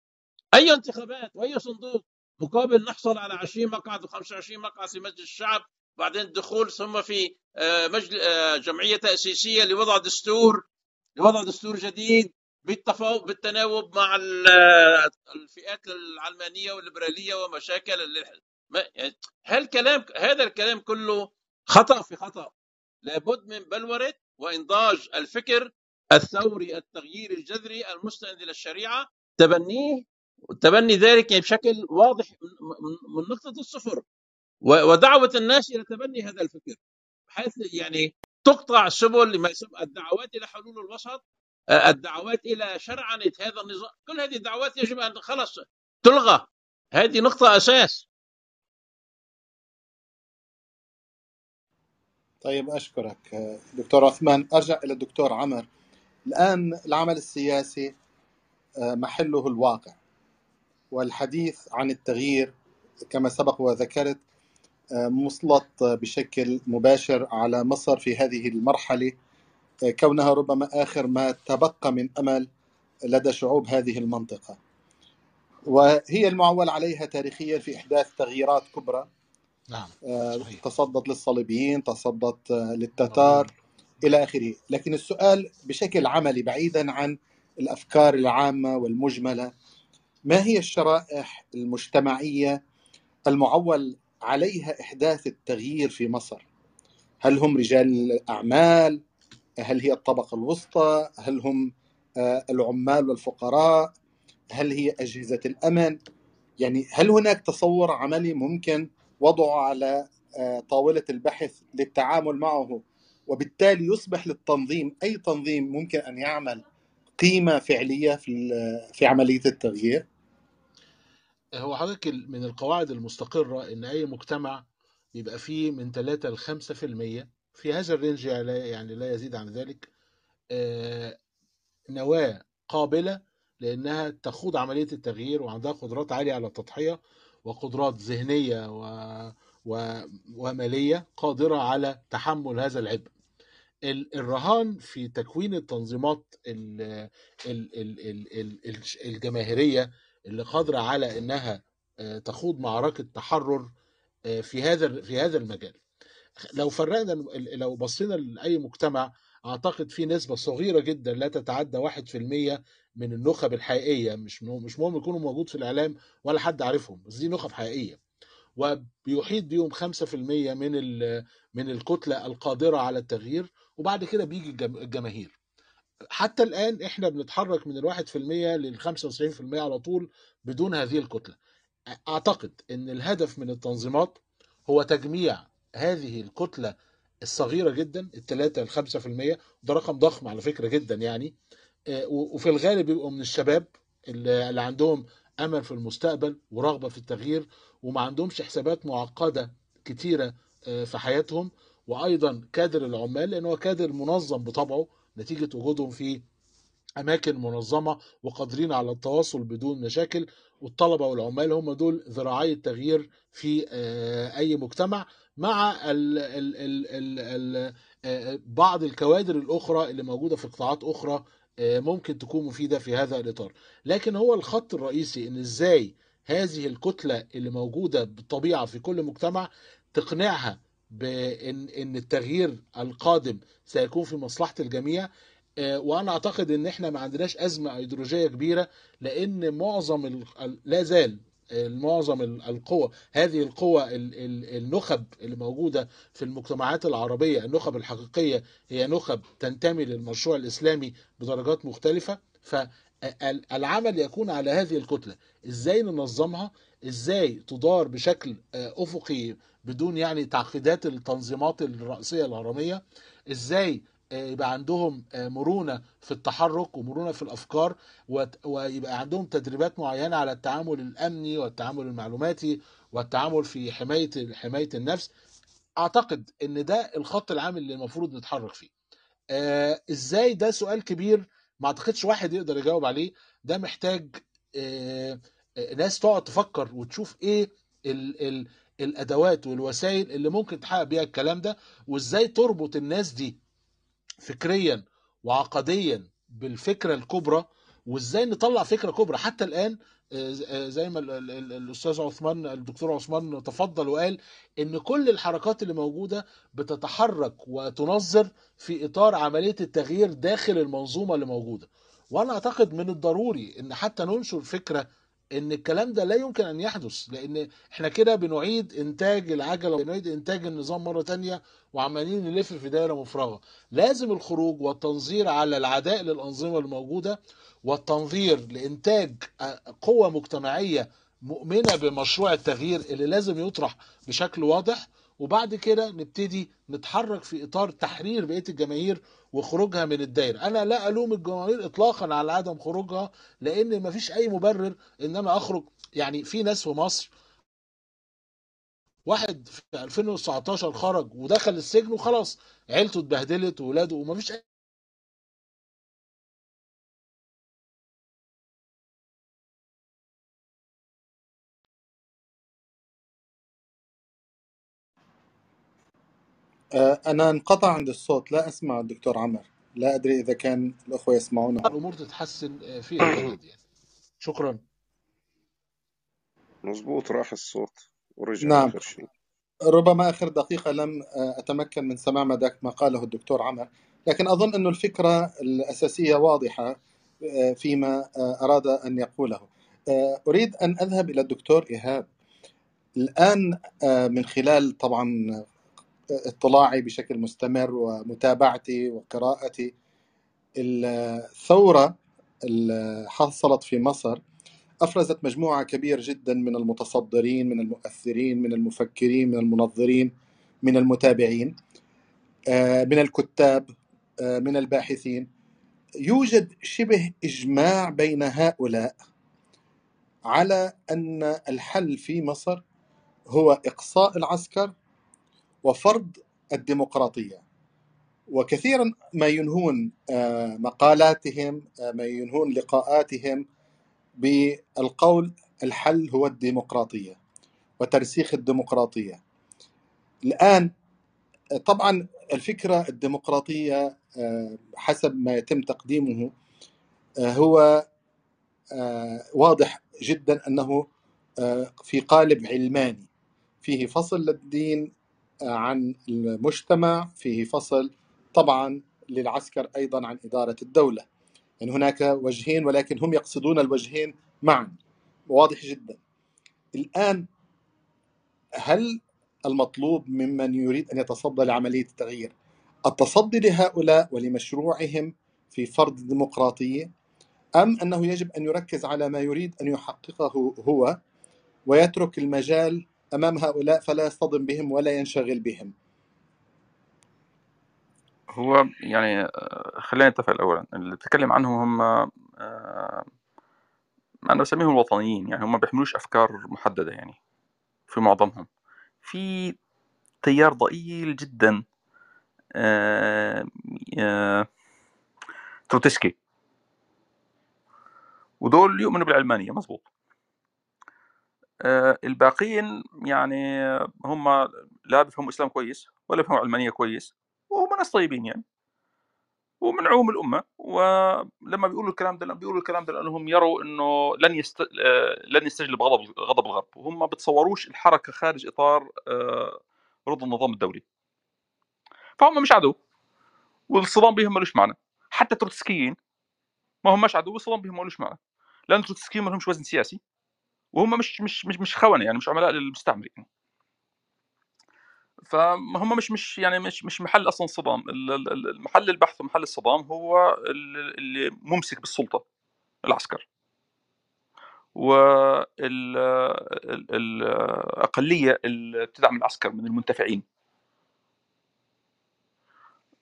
أي انتخابات وأي صندوق؟ مقابل نحصل على 20 مقعد و25 مقعد في مجلس الشعب بعدين الدخول ثم في آه، مجل... آه، جمعية تأسيسية لوضع دستور لوضع دستور جديد. بالتناوب مع ال- الفئات العلمانية والليبرالية ومشاكل يعني هالكلام هذا الكلام كله خطأ في خطأ؟ لابد من بلوره وإنضاج الفكر الثوري التغيير الجذري المستند إلى الشريعة. تبنيه تبني ذلك يعني بشكل واضح من نقطة الصفر. ودعوة الناس إلى تبني هذا الفكر بحيث يعني تقطع سبل الدعوات إلى حلول الوسط الدعوات إلى شرعنه هذا النظام كل هذه الدعوات يجب أن خلص تلغى. هذه نقطة أساس. طيب أشكرك آه، دكتور عثمان. أرجع إلى الدكتور عمر. الآن العمل السياسي آه، محله الواقع والحديث عن التغيير كما سبق وذكرت آه، مسلط بشكل مباشر على مصر في هذه المرحلة. آه، كونها ربما آخر ما تبقى من أمل لدى شعوب هذه المنطقة. وهي المعول عليها تاريخيا في إحداث تغييرات كبرى. نعم آه، صحيح. تصدت للصليبيين تصدت آه، للتتار إلى آخره. لكن السؤال بشكل عملي بعيدا عن الأفكار العامة والمجملة ما هي الشرائح المجتمعية المعول عليها إحداث التغيير في مصر؟ هل هم رجال الأعمال هل هي الطبقة الوسطى؟ هل هم آه، العمال والفقراء؟ هل هي أجهزة الأمن؟ يعني هل هناك تصور عملي ممكن وضعه على آه، طاولة البحث للتعامل معه؟ وبالتالي يصبح للتنظيم أي تنظيم ممكن أن يعمل قيمة فعلية في في عملية التغيير؟ هو حضرتك من القواعد المستقرة إن أي مجتمع بيبقى فيه من 3 ل 5% في هذا الرينج يعني لا يزيد عن ذلك آه، نواة قابلة لأنها تخوض عملية التغيير وعندها قدرات عالية على التضحية وقدرات ذهنية و... و... ومالية قادرة على تحمل هذا العبء. ال- الرهان في تكوين التنظيمات ال- ال- ال- ال- ال- الج- الجماهيرية اللي قادرة على إنها آه، تخوض معركة تحرر آه، في هذا في هذا المجال. لو فرقنا لو بصينا لأي مجتمع أعتقد في نسبة صغيرة جدا لا تتعدى 1% من النخب الحقيقية مش مش مهم يكونوا موجود في الإعلام ولا حد عارفهم بس دي نخب حقيقية. وبيحيط بيهم 5% من من الكتلة القادرة على التغيير وبعد كده بيجي الجم- الجماهير. حتى الآن إحنا بنتحرك من الواحد في المية لل 95% على طول بدون هذه الكتلة. أعتقد إن الهدف من التنظيمات هو تجميع هذه الكتلة الصغيرة جدا الثلاثة ل 5% وده رقم ضخم على فكرة جدا يعني. آه، وفي الغالب بيبقوا من الشباب اللي عندهم أمل في المستقبل ورغبة في التغيير وما عندهمش حسابات معقدة كتيرة آه، في حياتهم. وأيضا كادر العمال لأن هو كادر منظم بطبعه نتيجة وجودهم في أماكن منظمة وقادرين على التواصل بدون مشاكل. والطلبة والعمال هم دول ذراعي التغيير في آه، أي مجتمع. مع ال ال ال ال ال آه، بعض الكوادر الأخرى اللي موجودة في قطاعات أخرى آه، ممكن تكون مفيدة في هذا الإطار. لكن هو الخط الرئيسي إن إزاي هذه الكتلة اللي موجودة بالطبيعة في كل مجتمع تقنعها بإن إن التغيير القادم سيكون في مصلحة الجميع. آه، وأنا أعتقد إن إحنا ما عندناش أزمة أيديولوجية كبيرة لأن معظم لا زال معظم ال- القوى هذه القوى ال- ال- النخب اللي موجودة في المجتمعات العربية النخب الحقيقية هي نخب تنتمي للمشروع الإسلامي بدرجات مختلفة. فالعمل يكون على هذه الكتلة. إزاي ننظمها؟ إزاي تدار بشكل آه، أفقي بدون يعني تعقيدات التنظيمات الرئيسيه الهرمية؟ إزاي آه، يبقى عندهم آه، مرونة في التحرك ومرونة في الأفكار ويبقى عندهم تدريبات معينة على التعامل الأمني والتعامل المعلوماتي والتعامل في حماية حماية النفس. أعتقد إن ده الخط العام اللي المفروض نتحرك فيه. آه إزاي؟ ده سؤال كبير ما أعتقدش واحد يقدر يجاوب عليه. ده محتاج آه آه، ناس تقعد تفكر وتشوف إيه ال ال الأدوات والوسائل اللي ممكن تحقق بيها الكلام ده وإزاي تربط الناس دي فكريا وعقديا بالفكرة الكبرى وإزاي نطلع فكرة كبرى. حتى الآن آه، آه، زي ما ال- ال- ال- الأستاذ عثمان الدكتور عثمان تفضل وقال إن كل الحركات اللي موجودة بتتحرك وتنظر في إطار عملية التغيير داخل المنظومة اللي موجودة. وأنا أعتقد من الضروري إن حتى ننشر فكرة إن الكلام ده لا يمكن أن يحدث لأن إحنا كده بنعيد إنتاج العجلة وبنعيد إنتاج النظام مرة تانية وعمالين نلف في دايرة مفرغة. لازم الخروج والتنظير على العداء للأنظمة الموجودة والتنظير لإنتاج قوة مجتمعية مؤمنة بمشروع التغيير اللي لازم يطرح بشكل واضح وبعد كده نبتدي نتحرك في إطار تحرير بقية الجماهير وخروجها من الدايرة. أنا لا ألوم الجماهير اطلاقا على عدم خروجها لأن مفيش أي مبرر إن أنا أخرج. يعني في ناس في مصر واحد في 2019 خرج ودخل السجن وخلاص عيلته اتبهدلت وولاده ومفيش أنا انقطع عند الصوت. لا أسمع الدكتور عمر. لا أدري إذا كان الأخوة يسمعونه. الأمور تتحسن في البلد يعني. شكرا. مظبوط راح الصوت ورجع نعم. آخر شيء. ربما آخر دقيقة لم آه، أتمكن من سماع ما ذاك ما قاله الدكتور عمر. لكن أظن أن الفكرة الأساسية واضحة آه، فيما آه، أراد أن يقوله. آه، أريد أن أذهب إلى الدكتور إيهاب. الآن آه، من خلال طبعا اطلاعي بشكل مستمر ومتابعتي وقراءتي. الثورة اللي حصلت في مصر أفرزت مجموعة كبيرة جدا من المتصدرين من المؤثرين من المفكرين من المنظرين من المتابعين آه، من الكتاب آه، من الباحثين. يوجد شبه إجماع بين هؤلاء على أن الحل في مصر هو إقصاء العسكر وفرض الديمقراطية وكثيرا ما ينهون آه، مقالاتهم آه، ما ينهون لقاءاتهم بالقول الحل هو الديمقراطية وترسيخ الديمقراطية. الآن طبعا الفكرة الديمقراطية آه، حسب ما يتم تقديمه هو واضح جدا آه، في قالب علماني فيه فصل للدين عن المجتمع فيه فصل طبعا للعسكر أيضا عن إدارة الدولة. يعني هناك وجهين ولكن هم يقصدون الوجهين معا. واضح جدا. الآن هل المطلوب ممن يريد أن يتصدى لعملية التغيير التصدي لهؤلاء ولمشروعهم في فرض الديمقراطيه أم أنه يجب أن يركز على ما يريد أن يحققه هو ويترك المجال أمام هؤلاء فلا يصطدم بهم ولا ينشغل بهم. هو يعني آه، خلينا نتفق الأول. اللي بتكلم عنهم هم آه، أنا بسميهم الوطنيين يعني هم ما بيحملوش أفكار محددة يعني في معظمهم. في تيار ضئيل جدا آه، تروتسكي ودول يؤمنوا بالعلمانية مظبوط. آه، الباقيين يعني هم لا بيفهموا الإسلام كويس ولا بيفهموا علمانية كويس وهم ناس طيبين يعني. ومن عموم الأمة ولما بيقولوا الكلام ده بيقولوا الكلام ده لأنهم يروا إنه لن يست... آه، لن يستجلب غضب غضب الغرب. وهم ما بتصوروش الحركة خارج إطار آه، رضا النظام الدولي. فهم مش عدو والصدام بهم ملوش معنى. حتى التروتسكيين ما هماش عدو والصدام بهم ملوش معنى. لأن التروتسكيين ما لهمش وزن سياسي. وهم مش مش مش مش خونة يعني مش عملاء للمستعمر يعني فهم مش مش يعني مش مش محل أصلا صدام. المحل البحث ومحل الصدام هو ال- اللي ممسك بالسلطة العسكر. والأقلية اللي بتدعم العسكر من المنتفعين.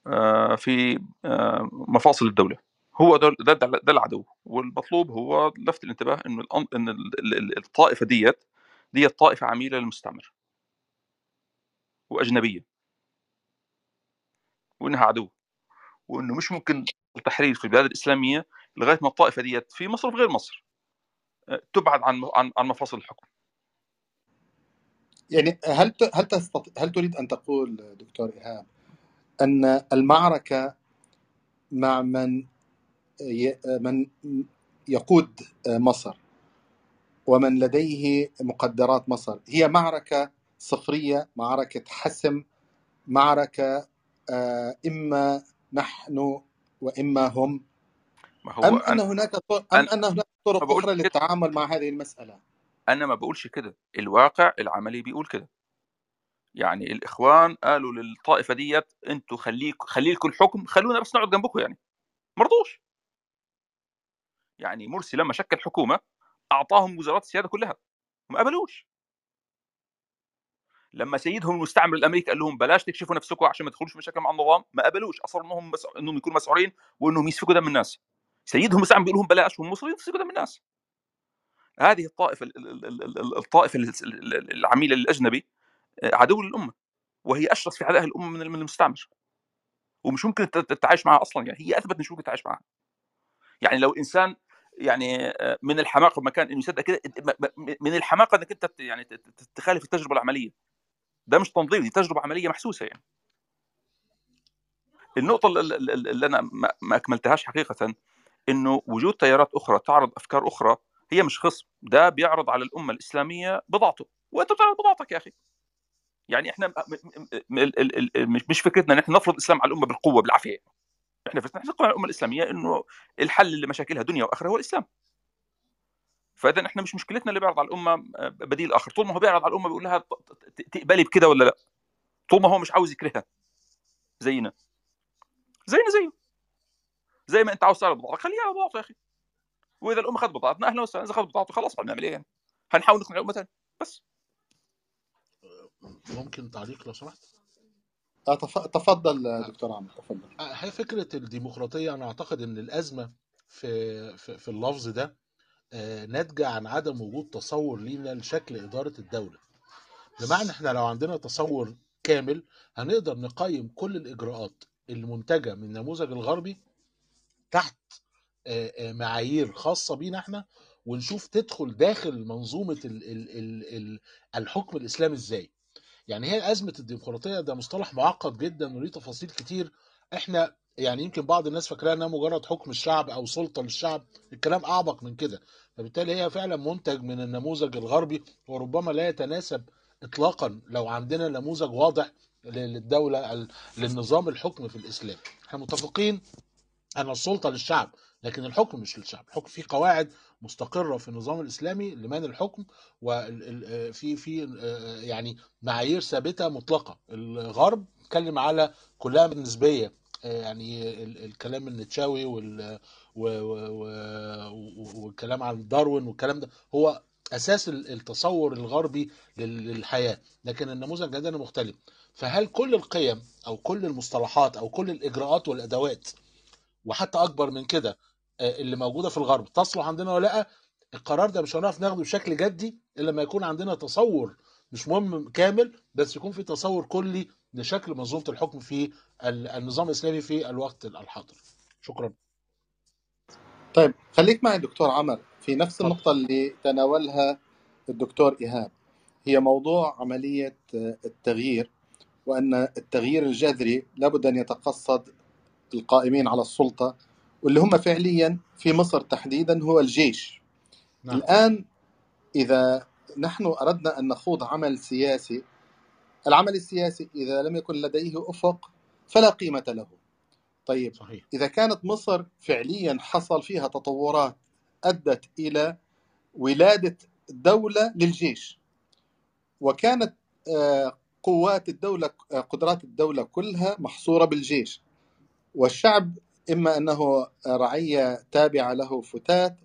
آه، في آه، مفاصل الدولة. هو ده ده, العدو. والمطلوب هو لفت الانتباه إنه إن ال- ال- ال- الطائفة ديت ديت طائفة عميلة للمستعمر وأجنبية. وإنها عدو. وإنه مش ممكن التحرير في البلاد الإسلامية لغاية ما الطائفة ديت في مصر وفي غير مصر آه، تبعد عن عن مفاصل الحكم. يعني هل هل تستطيع هل تريد أن تقول دكتور إيهاب أن المعركة مع من من يقود مصر ومن لديه مقدرات مصر. هي معركة صفرية معركة حسم معركة آه، إما نحن وإما هم. ما هو ان أنا هناك أنا ان هناك طرق كده. للتعامل مع هذه المسألة. أنا ما بقولش كده. الواقع العملي بيقول كده. يعني الإخوان قالوا للطائفة ديت أنتوا خليك خلي لكم الحكم خلونا بس نقعد جنبكم يعني. مرضوش. يعني مرسي لما شكل حكومة أعطاهم وزارات السيادة كلها ما قبلوش. لما سيدهم المستعمر الأمريكي قال لهم بلاش تكشفوا نفسكم عشان ما تدخلوش مشاكل مع النظام ما قبلوش. أصروا إنهم بس إنهم يكونوا مسؤولين وإنهم يسفكوا دم الناس. سيدهم المستعمر بيقول لهم بلاش هم مصرين يسفكوا دم الناس. هذه الطائفة ال- ال- ال- ال- الطائفة ال- ال- ال- العميلة للأجنبي آه، عدو للأمة وهي أشرس في عدائها الأمة من المستعمر. ومش ممكن تت- تتعايش معها أصلا يعني هي اثبت مش ممكن تتعايش معها. يعني لو إنسان يعني آه، من الحماقة بمكان إنه يصدق كده من الحماقة إنك أنت يعني تخالف التجربة العملية. ده مش تنظيم دي تجربة عملية محسوسة يعني. النقطة اللي, أنا ما أكملتهاش حقيقه إنه وجود تيارات أخرى تعرض أفكار أخرى هي مش خصم ده بيعرض على الأمة الإسلامية بضاعته وأنت بتعرض بضاعتك يا أخي. يعني إحنا مش فكرتنا إن إحنا نفرض الاسلام على الأمة بالقوة بالعافية. إحنا فكرتنا إحنا نقنع الأمة الإسلامية إنه الحل لمشاكلها دنيا واخره هو الإسلام. فإذا إحنا مش مشكلتنا اللي بيعرض على الأمة بديل آخر. طول ما هو بيعرض على الأمة بيقول لها تقبلي بكده ولا لأ؟ طول ما هو مش عاوز يكرهها. زينا. زينا زيه. زي ما أنت عاوز تعرض بضاعتك. خليها على بضاعته يا أخي. وإذا الأمة خدت بضاعتنا أهلا وسهلا. إذا خدت بضاعته خلاص هنعمل إيه يعني؟ هنحاول نقنع الأمة ثاني بس. ممكن تعليق لو سمحت؟ آه، تفضل دكتور عمرو تفضل. هي فكرة الديمقراطية أنا أعتقد إن الأزمة في في, في اللفظ ده آه، ناتجة عن عدم وجود تصور لينا لشكل إدارة الدولة. بمعنى إحنا لو عندنا تصور كامل هنقدر نقيم كل الإجراءات المنتجة من النموذج الغربي تحت آه، آه، معايير خاصة بينا إحنا ونشوف تدخل داخل منظومة ال ال ال ال الحكم الإسلامي إزاي. يعني هي أزمة الديمقراطية ده مصطلح معقد جدا وليه تفاصيل كتير. إحنا يعني يمكن بعض الناس فاكراها إنها مجرد حكم الشعب أو سلطة للشعب. الكلام أعمق من كده. فبالتالي هي فعلا منتج من النموذج الغربي وربما لا يتناسب اطلاقا لو عندنا نموذج واضح للدولة للنظام الحكم في الإسلام. إحنا متفقين إن السلطة للشعب لكن الحكم مش للشعب. الحكم فيه قواعد مستقرة في النظام الإسلامي لمن الحكم وفي في يعني معايير ثابتة مطلقة. الغرب اتكلم على كلها نسبيه يعني الكلام النتشاوي وال والكلام عن داروين والكلام ده هو أساس التصور الغربي للحياة لكن النموذج الجدلي مختلف. فهل كل القيم أو كل المصطلحات أو كل الإجراءات والأدوات وحتى أكبر من كده اللي موجودة في الغرب تصلح عندنا ولا لأ؟ القرار ده مش هنعرف ناخده بشكل جدي إلا لما يكون عندنا تصور مش مهم كامل بس يكون في تصور كلي لشكل منظومه الحكم في النظام الإسلامي في الوقت الحاضر. شكرا. طيب خليك معي دكتور عمر. في نفس النقطة اللي تناولها الدكتور إيهاب هي موضوع عملية التغيير وأن التغيير الجذري لابد أن يتقصد القائمين على السلطة واللي هم فعليا في مصر تحديدا هو الجيش نعم. الآن إذا نحن أردنا أن نخوض عمل سياسي العمل السياسي إذا لم يكن لديه أفق فلا قيمة له طيب صحيح. إذا كانت مصر فعليا حصل فيها تطورات أدت إلى ولادة دولة للجيش وكانت قوات الدولة قدرات الدولة كلها محصورة بالجيش والشعب إما أنه رعية تابعة له فتات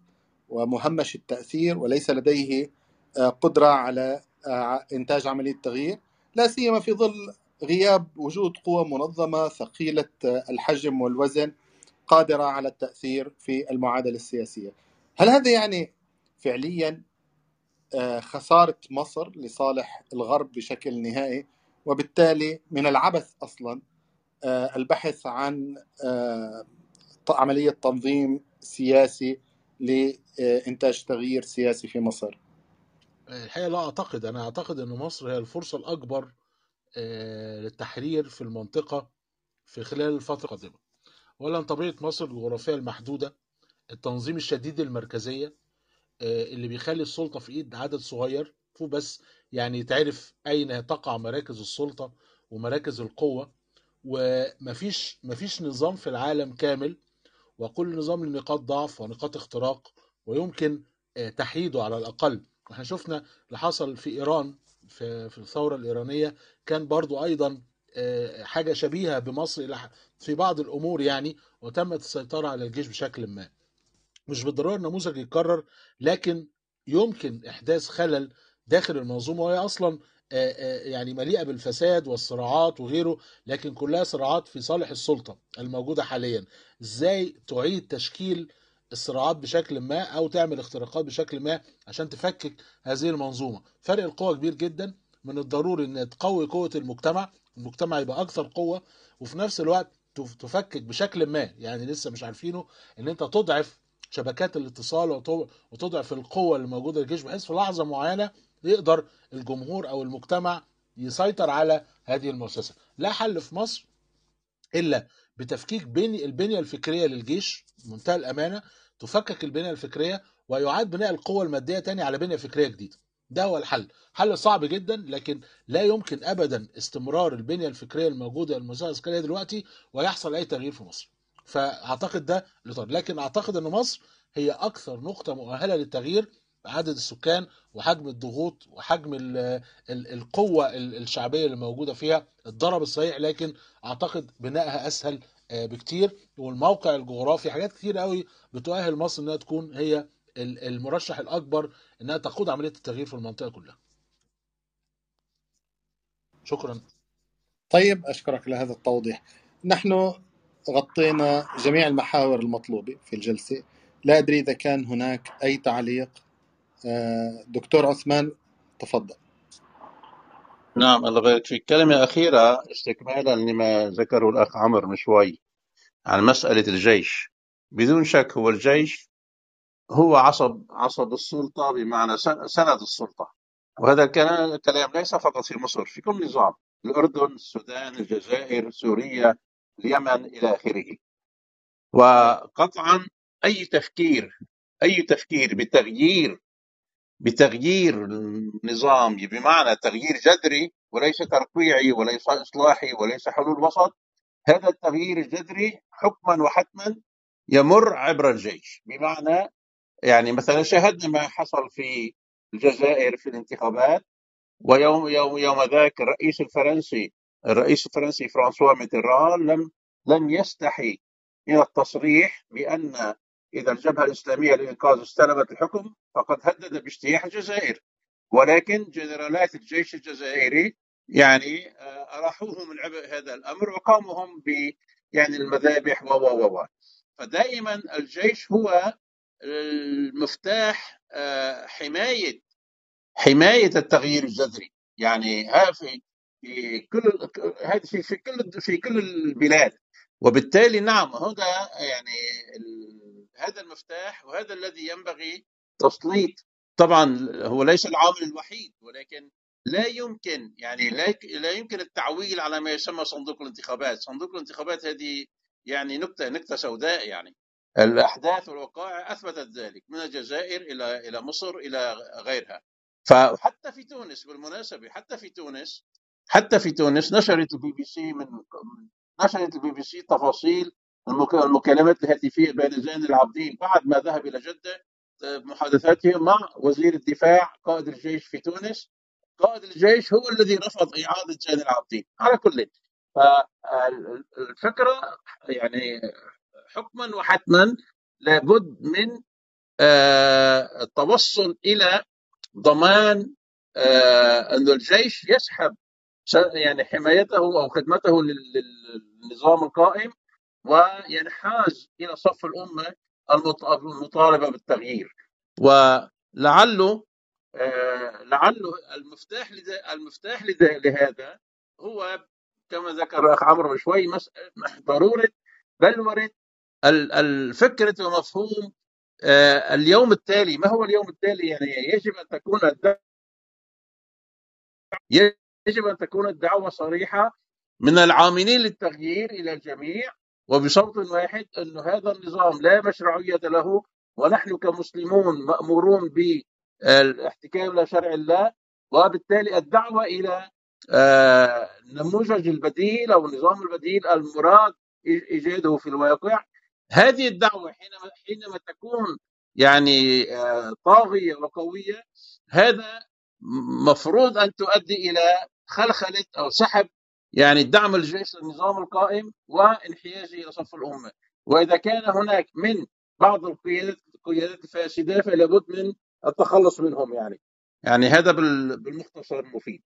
ومهمش التأثير وليس لديه قدرة على إنتاج عملية تغيير لا سيما في ظل غياب وجود قوى منظمة ثقيلة الحجم والوزن قادرة على التأثير في المعادلة السياسية. هل هذا يعني فعليا خسارة مصر لصالح الغرب بشكل نهائي وبالتالي من العبث أصلا البحث عن عملية تنظيم سياسي لإنتاج تغيير سياسي في مصر؟ الحقيقة لا أعتقد أنا أعتقد إن مصر هي الفرصة الأكبر للتحرير في المنطقة في خلال الفترة القادمة اولا طبيعة مصر الجغرافية المحدودة التنظيم الشديد المركزية اللي بيخلي السلطة في إيد عدد صغير بس يعني تعرف أين تقع مراكز السلطة ومراكز القوة ومفيش مفيش نظام في العالم كامل وكل نظام له نقاط ضعف ونقاط اختراق ويمكن تحييده على الأقل. إحنا شفنا اللي حصل في إيران في, في الثورة الإيرانية كان برضو أيضا حاجة شبيهة بمصر في بعض الأمور يعني وتمت السيطرة على الجيش بشكل ما. مش بالضرورة النموذج يتكرر لكن يمكن إحداث خلل داخل المنظومة وهي أصلا يعني مليئة بالفساد والصراعات وغيره لكن كلها صراعات في صالح السلطة الموجودة حاليا. إزاي تعيد تشكيل الصراعات بشكل ما أو تعمل اختراقات بشكل ما عشان تفكك هذه المنظومة؟ فرق القوى كبير جدا. من الضروري إن تقوي قوة المجتمع المجتمع يبقى أكثر قوة وفي نفس الوقت تفكك بشكل ما يعني لسه مش عارفينه إن أنت تضعف شبكات الاتصال وتضعف القوة اللي موجودة للجيش بحيث في لحظة معينة يقدر الجمهور أو المجتمع يسيطر على هذه المؤسسة. لا حل في مصر إلا بتفكيك بني البنية الفكرية للجيش بمنتهى الأمانة تفكك البنية الفكرية ويعاد بناء القوة المادية تاني على بنية فكرية جديدة. ده هو الحل. حل صعب جدا لكن لا يمكن ابدا استمرار البنية الفكرية الموجودة المؤسسه العسكرية دلوقتي ويحصل أي تغيير في مصر. فأعتقد ده الاطار لكن أعتقد إن مصر هي أكثر نقطة مؤهلة للتغيير عدد السكان وحجم الضغوط وحجم ال ال القوة الشعبية اللي موجودة فيها. الضرب الصحيح لكن أعتقد بنائها أسهل بكتير. والموقع الجغرافي حاجات كتير قوي بتؤهل مصر إنها تكون هي المرشح الأكبر إنها تقود عملية التغيير في المنطقة كلها. شكرا. طيب أشكرك لهذا التوضيح. نحن غطينا جميع المحاور المطلوبة في الجلسة. لا أدري إذا كان هناك أي تعليق. دكتور عثمان تفضل. نعم الله يبارك فيك كلمة أخيرة استكمالا لما ذكره الأخ عمر من شوي عن مسألة الجيش. بدون شك هو الجيش هو عصب عصب السلطة بمعنى سن- سند السلطة. وهذا الكلام ليس فقط في مصر في كل نظام الأردن السودان الجزائر سوريا اليمن إلى آخره. وقطعا أي تفكير أي تفكير بتغيير بتغيير النظام بمعنى تغيير جذري وليس ترقيعي وليس إصلاحي وليس حلول وسط هذا التغيير الجذري حكما وحتما يمر عبر الجيش. بمعنى يعني مثلا شاهدنا ما حصل في الجزائر في الانتخابات ويوم يوم يوم ذاك الرئيس الفرنسي الرئيس الفرنسي فرانسوا ميتران لم لم يستحي من التصريح بأن إذا الجبهة الإسلامية للانقاذ استلمت الحكم فقد هدد باجتياح الجزائر. ولكن جنرالات الجيش الجزائري يعني آه، اراحوه من عبء هذا الأمر وقاموا ب يعني المذابح و و و فدائما الجيش هو المفتاح آه، حمايه حماية التغيير الجذري. يعني في في كل هذا في كل في كل البلاد. وبالتالي نعم هذا يعني هذا المفتاح وهذا الذي ينبغي تسليط. طبعا هو ليس العامل الوحيد ولكن لا يمكن يعني لا لا يمكن التعويل على ما يسمى صندوق الانتخابات، صندوق الانتخابات هذه يعني نكتة نكتة سوداء يعني. الأحداث والوقائع أثبتت ذلك من الجزائر إلى إلى مصر إلى غيرها. فحتى في تونس بالمناسبة حتى في تونس حتى في تونس نشرت البي بي سي من نشرت البي بي سي تفاصيل المكالمات الهاتفيه بين زين العابدين بعد ما ذهب إلى جدة آه، محادثاته مع وزير الدفاع قائد الجيش في تونس. قائد الجيش هو الذي رفض إعادة زين العابدين على كل فالفكرة يعني حكما وحتما لابد من آه، التوصل إلى ضمان آه، انه الجيش يسحب يعني حمايته أو خدمته لل- لل- للنظام القائم وينحاز إلى صف الأمة المط- المطالبة بالتغيير. ولعله آه، لعله المفتاح المفتاح لهذا هو كما ذكر الأخ عمرو من شوي مس- ضرورة بلورة ال- الفكرة ومفهوم آه، اليوم التالي. ما هو اليوم التالي؟ يعني يجب أن تكون يجب أن تكون الدعوة صريحة من العاملين للتغيير إلى الجميع. وبصوت واحد أن هذا النظام لا مشروعية له ونحن كمسلمون مأمورون بالاحتكام إلى شرع الله وبالتالي الدعوة إلى آه، النموذج البديل أو النظام البديل المراد إيجاده في الواقع. هذه الدعوة حينما حينما تكون يعني آه، طاغية وقوية هذا مفروض أن تؤدي إلى خلخلة أو سحب يعني دعم الجيش للنظام القائم وانحيازه إلى صف الأمة. وإذا كان هناك من بعض القيادات القيادات الفاسدة فلا بد من التخلص منهم يعني. يعني هذا بال- بالمختصر المفيد.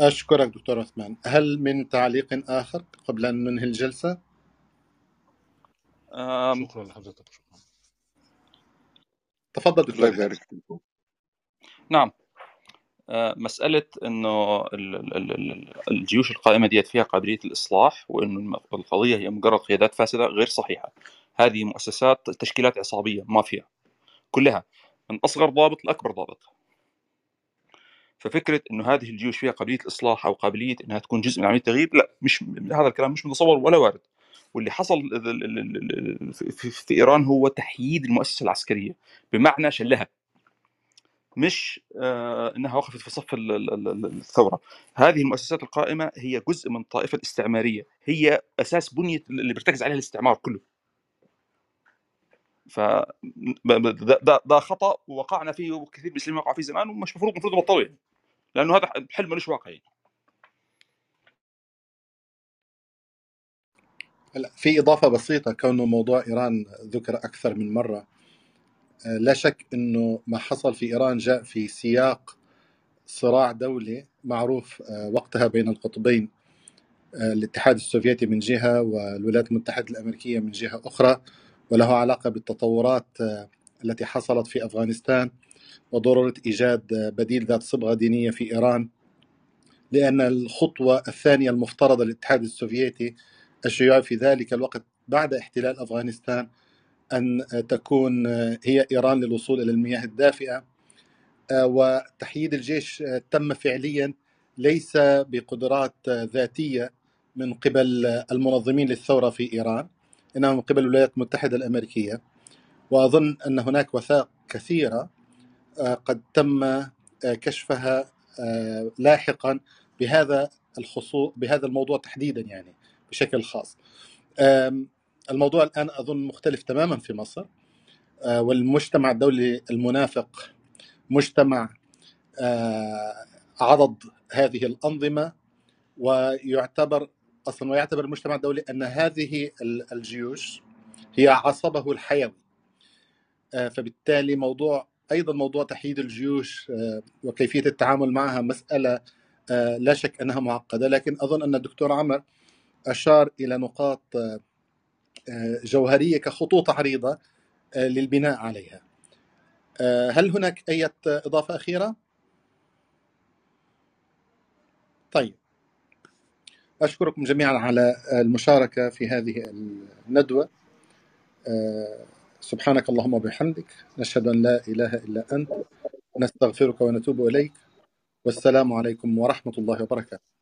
أشكرك دكتور عثمان. هل من تعليق آخر قبل أن ننهي الجلسة؟ آم، شكرا لحضرتك شكرا. تفضل الله دكتور. إيهاب يبارك فيكم. نعم. آه، ال- ال- الجيوش القائمة ديت فيها قابلية الإصلاح وإنه الم- القضية هي مجرد قيادات فاسدة غير صحيحة. هذه مؤسسات تشكيلات عصابية مافيا كلها. من أصغر ضابط لأكبر ضابط. ففكرة إنه هذه الجيوش فيها قابلية الإصلاح أو قابلية إنها تكون جزء من عملية التغيير لا مش هذا الكلام مش متصور ولا وارد. واللي حصل في, إيران هو تحييد المؤسسة العسكرية. بمعنى شلها. مش آه، إنها وقفت في صف ال- ال- ال- الثورة. هذه المؤسسات القائمة هي جزء من طائفة الاستعمارية. هي أساس بنية اللي بيرتكز عليها الاستعمار كله. ف ده, ده, ده خطأ وقعنا فيه وكثير من المسلمين وقعوا فيه زمان ومش المفروض المفروض نبطله يعني. لأنه هذا حل ملوش واقع يعني. هلا في إضافة بسيطة. كونه موضوع إيران ذكر أكثر من مرة آه، لا شك أنه ما حصل في إيران جاء في سياق صراع دولي معروف آه، وقتها بين القطبين آه، الاتحاد السوفيتي من جهة والولايات المتحدة الأمريكية من جهة أخرى وله علاقة بالتطورات آه، التي حصلت في أفغانستان وضرورة إيجاد آه، بديل ذات صبغة دينية في إيران لأن الخطوة الثانية المفترضة للاتحاد السوفيتي الشيوعي في ذلك الوقت بعد احتلال أفغانستان أن تكون هي إيران للوصول إلى المياه الدافئة وتحييد الجيش تم فعليا ليس بقدرات ذاتية من قبل المنظمين للثورة في إيران إنما من قبل الولايات المتحدة الأمريكية. وأظن أن هناك وثائق كثيرة قد تم كشفها لاحقا بهذا الخصوص بهذا الموضوع تحديدا يعني بشكل خاص. الموضوع الآن أظن مختلف تماما في مصر. والمجتمع الدولي المنافق مجتمع عضد هذه الأنظمة ويعتبر أصلا ويعتبر المجتمع الدولي أن هذه الجيوش هي عصبه الحيوي. فبالتالي موضوع أيضا موضوع تحييد الجيوش وكيفية التعامل معها مسألة لا شك أنها معقدة. لكن أظن أن الدكتور عمر أشار إلى نقاط جوهرية كخطوط عريضة للبناء عليها. هل هناك أي إضافة أخيرة؟ طيب أشكركم جميعا على المشاركة في هذه الندوة. سبحانك اللهم وبحمدك نشهد أن لا إله إلا أنت نستغفرك ونتوب إليك والسلام عليكم ورحمة الله وبركاته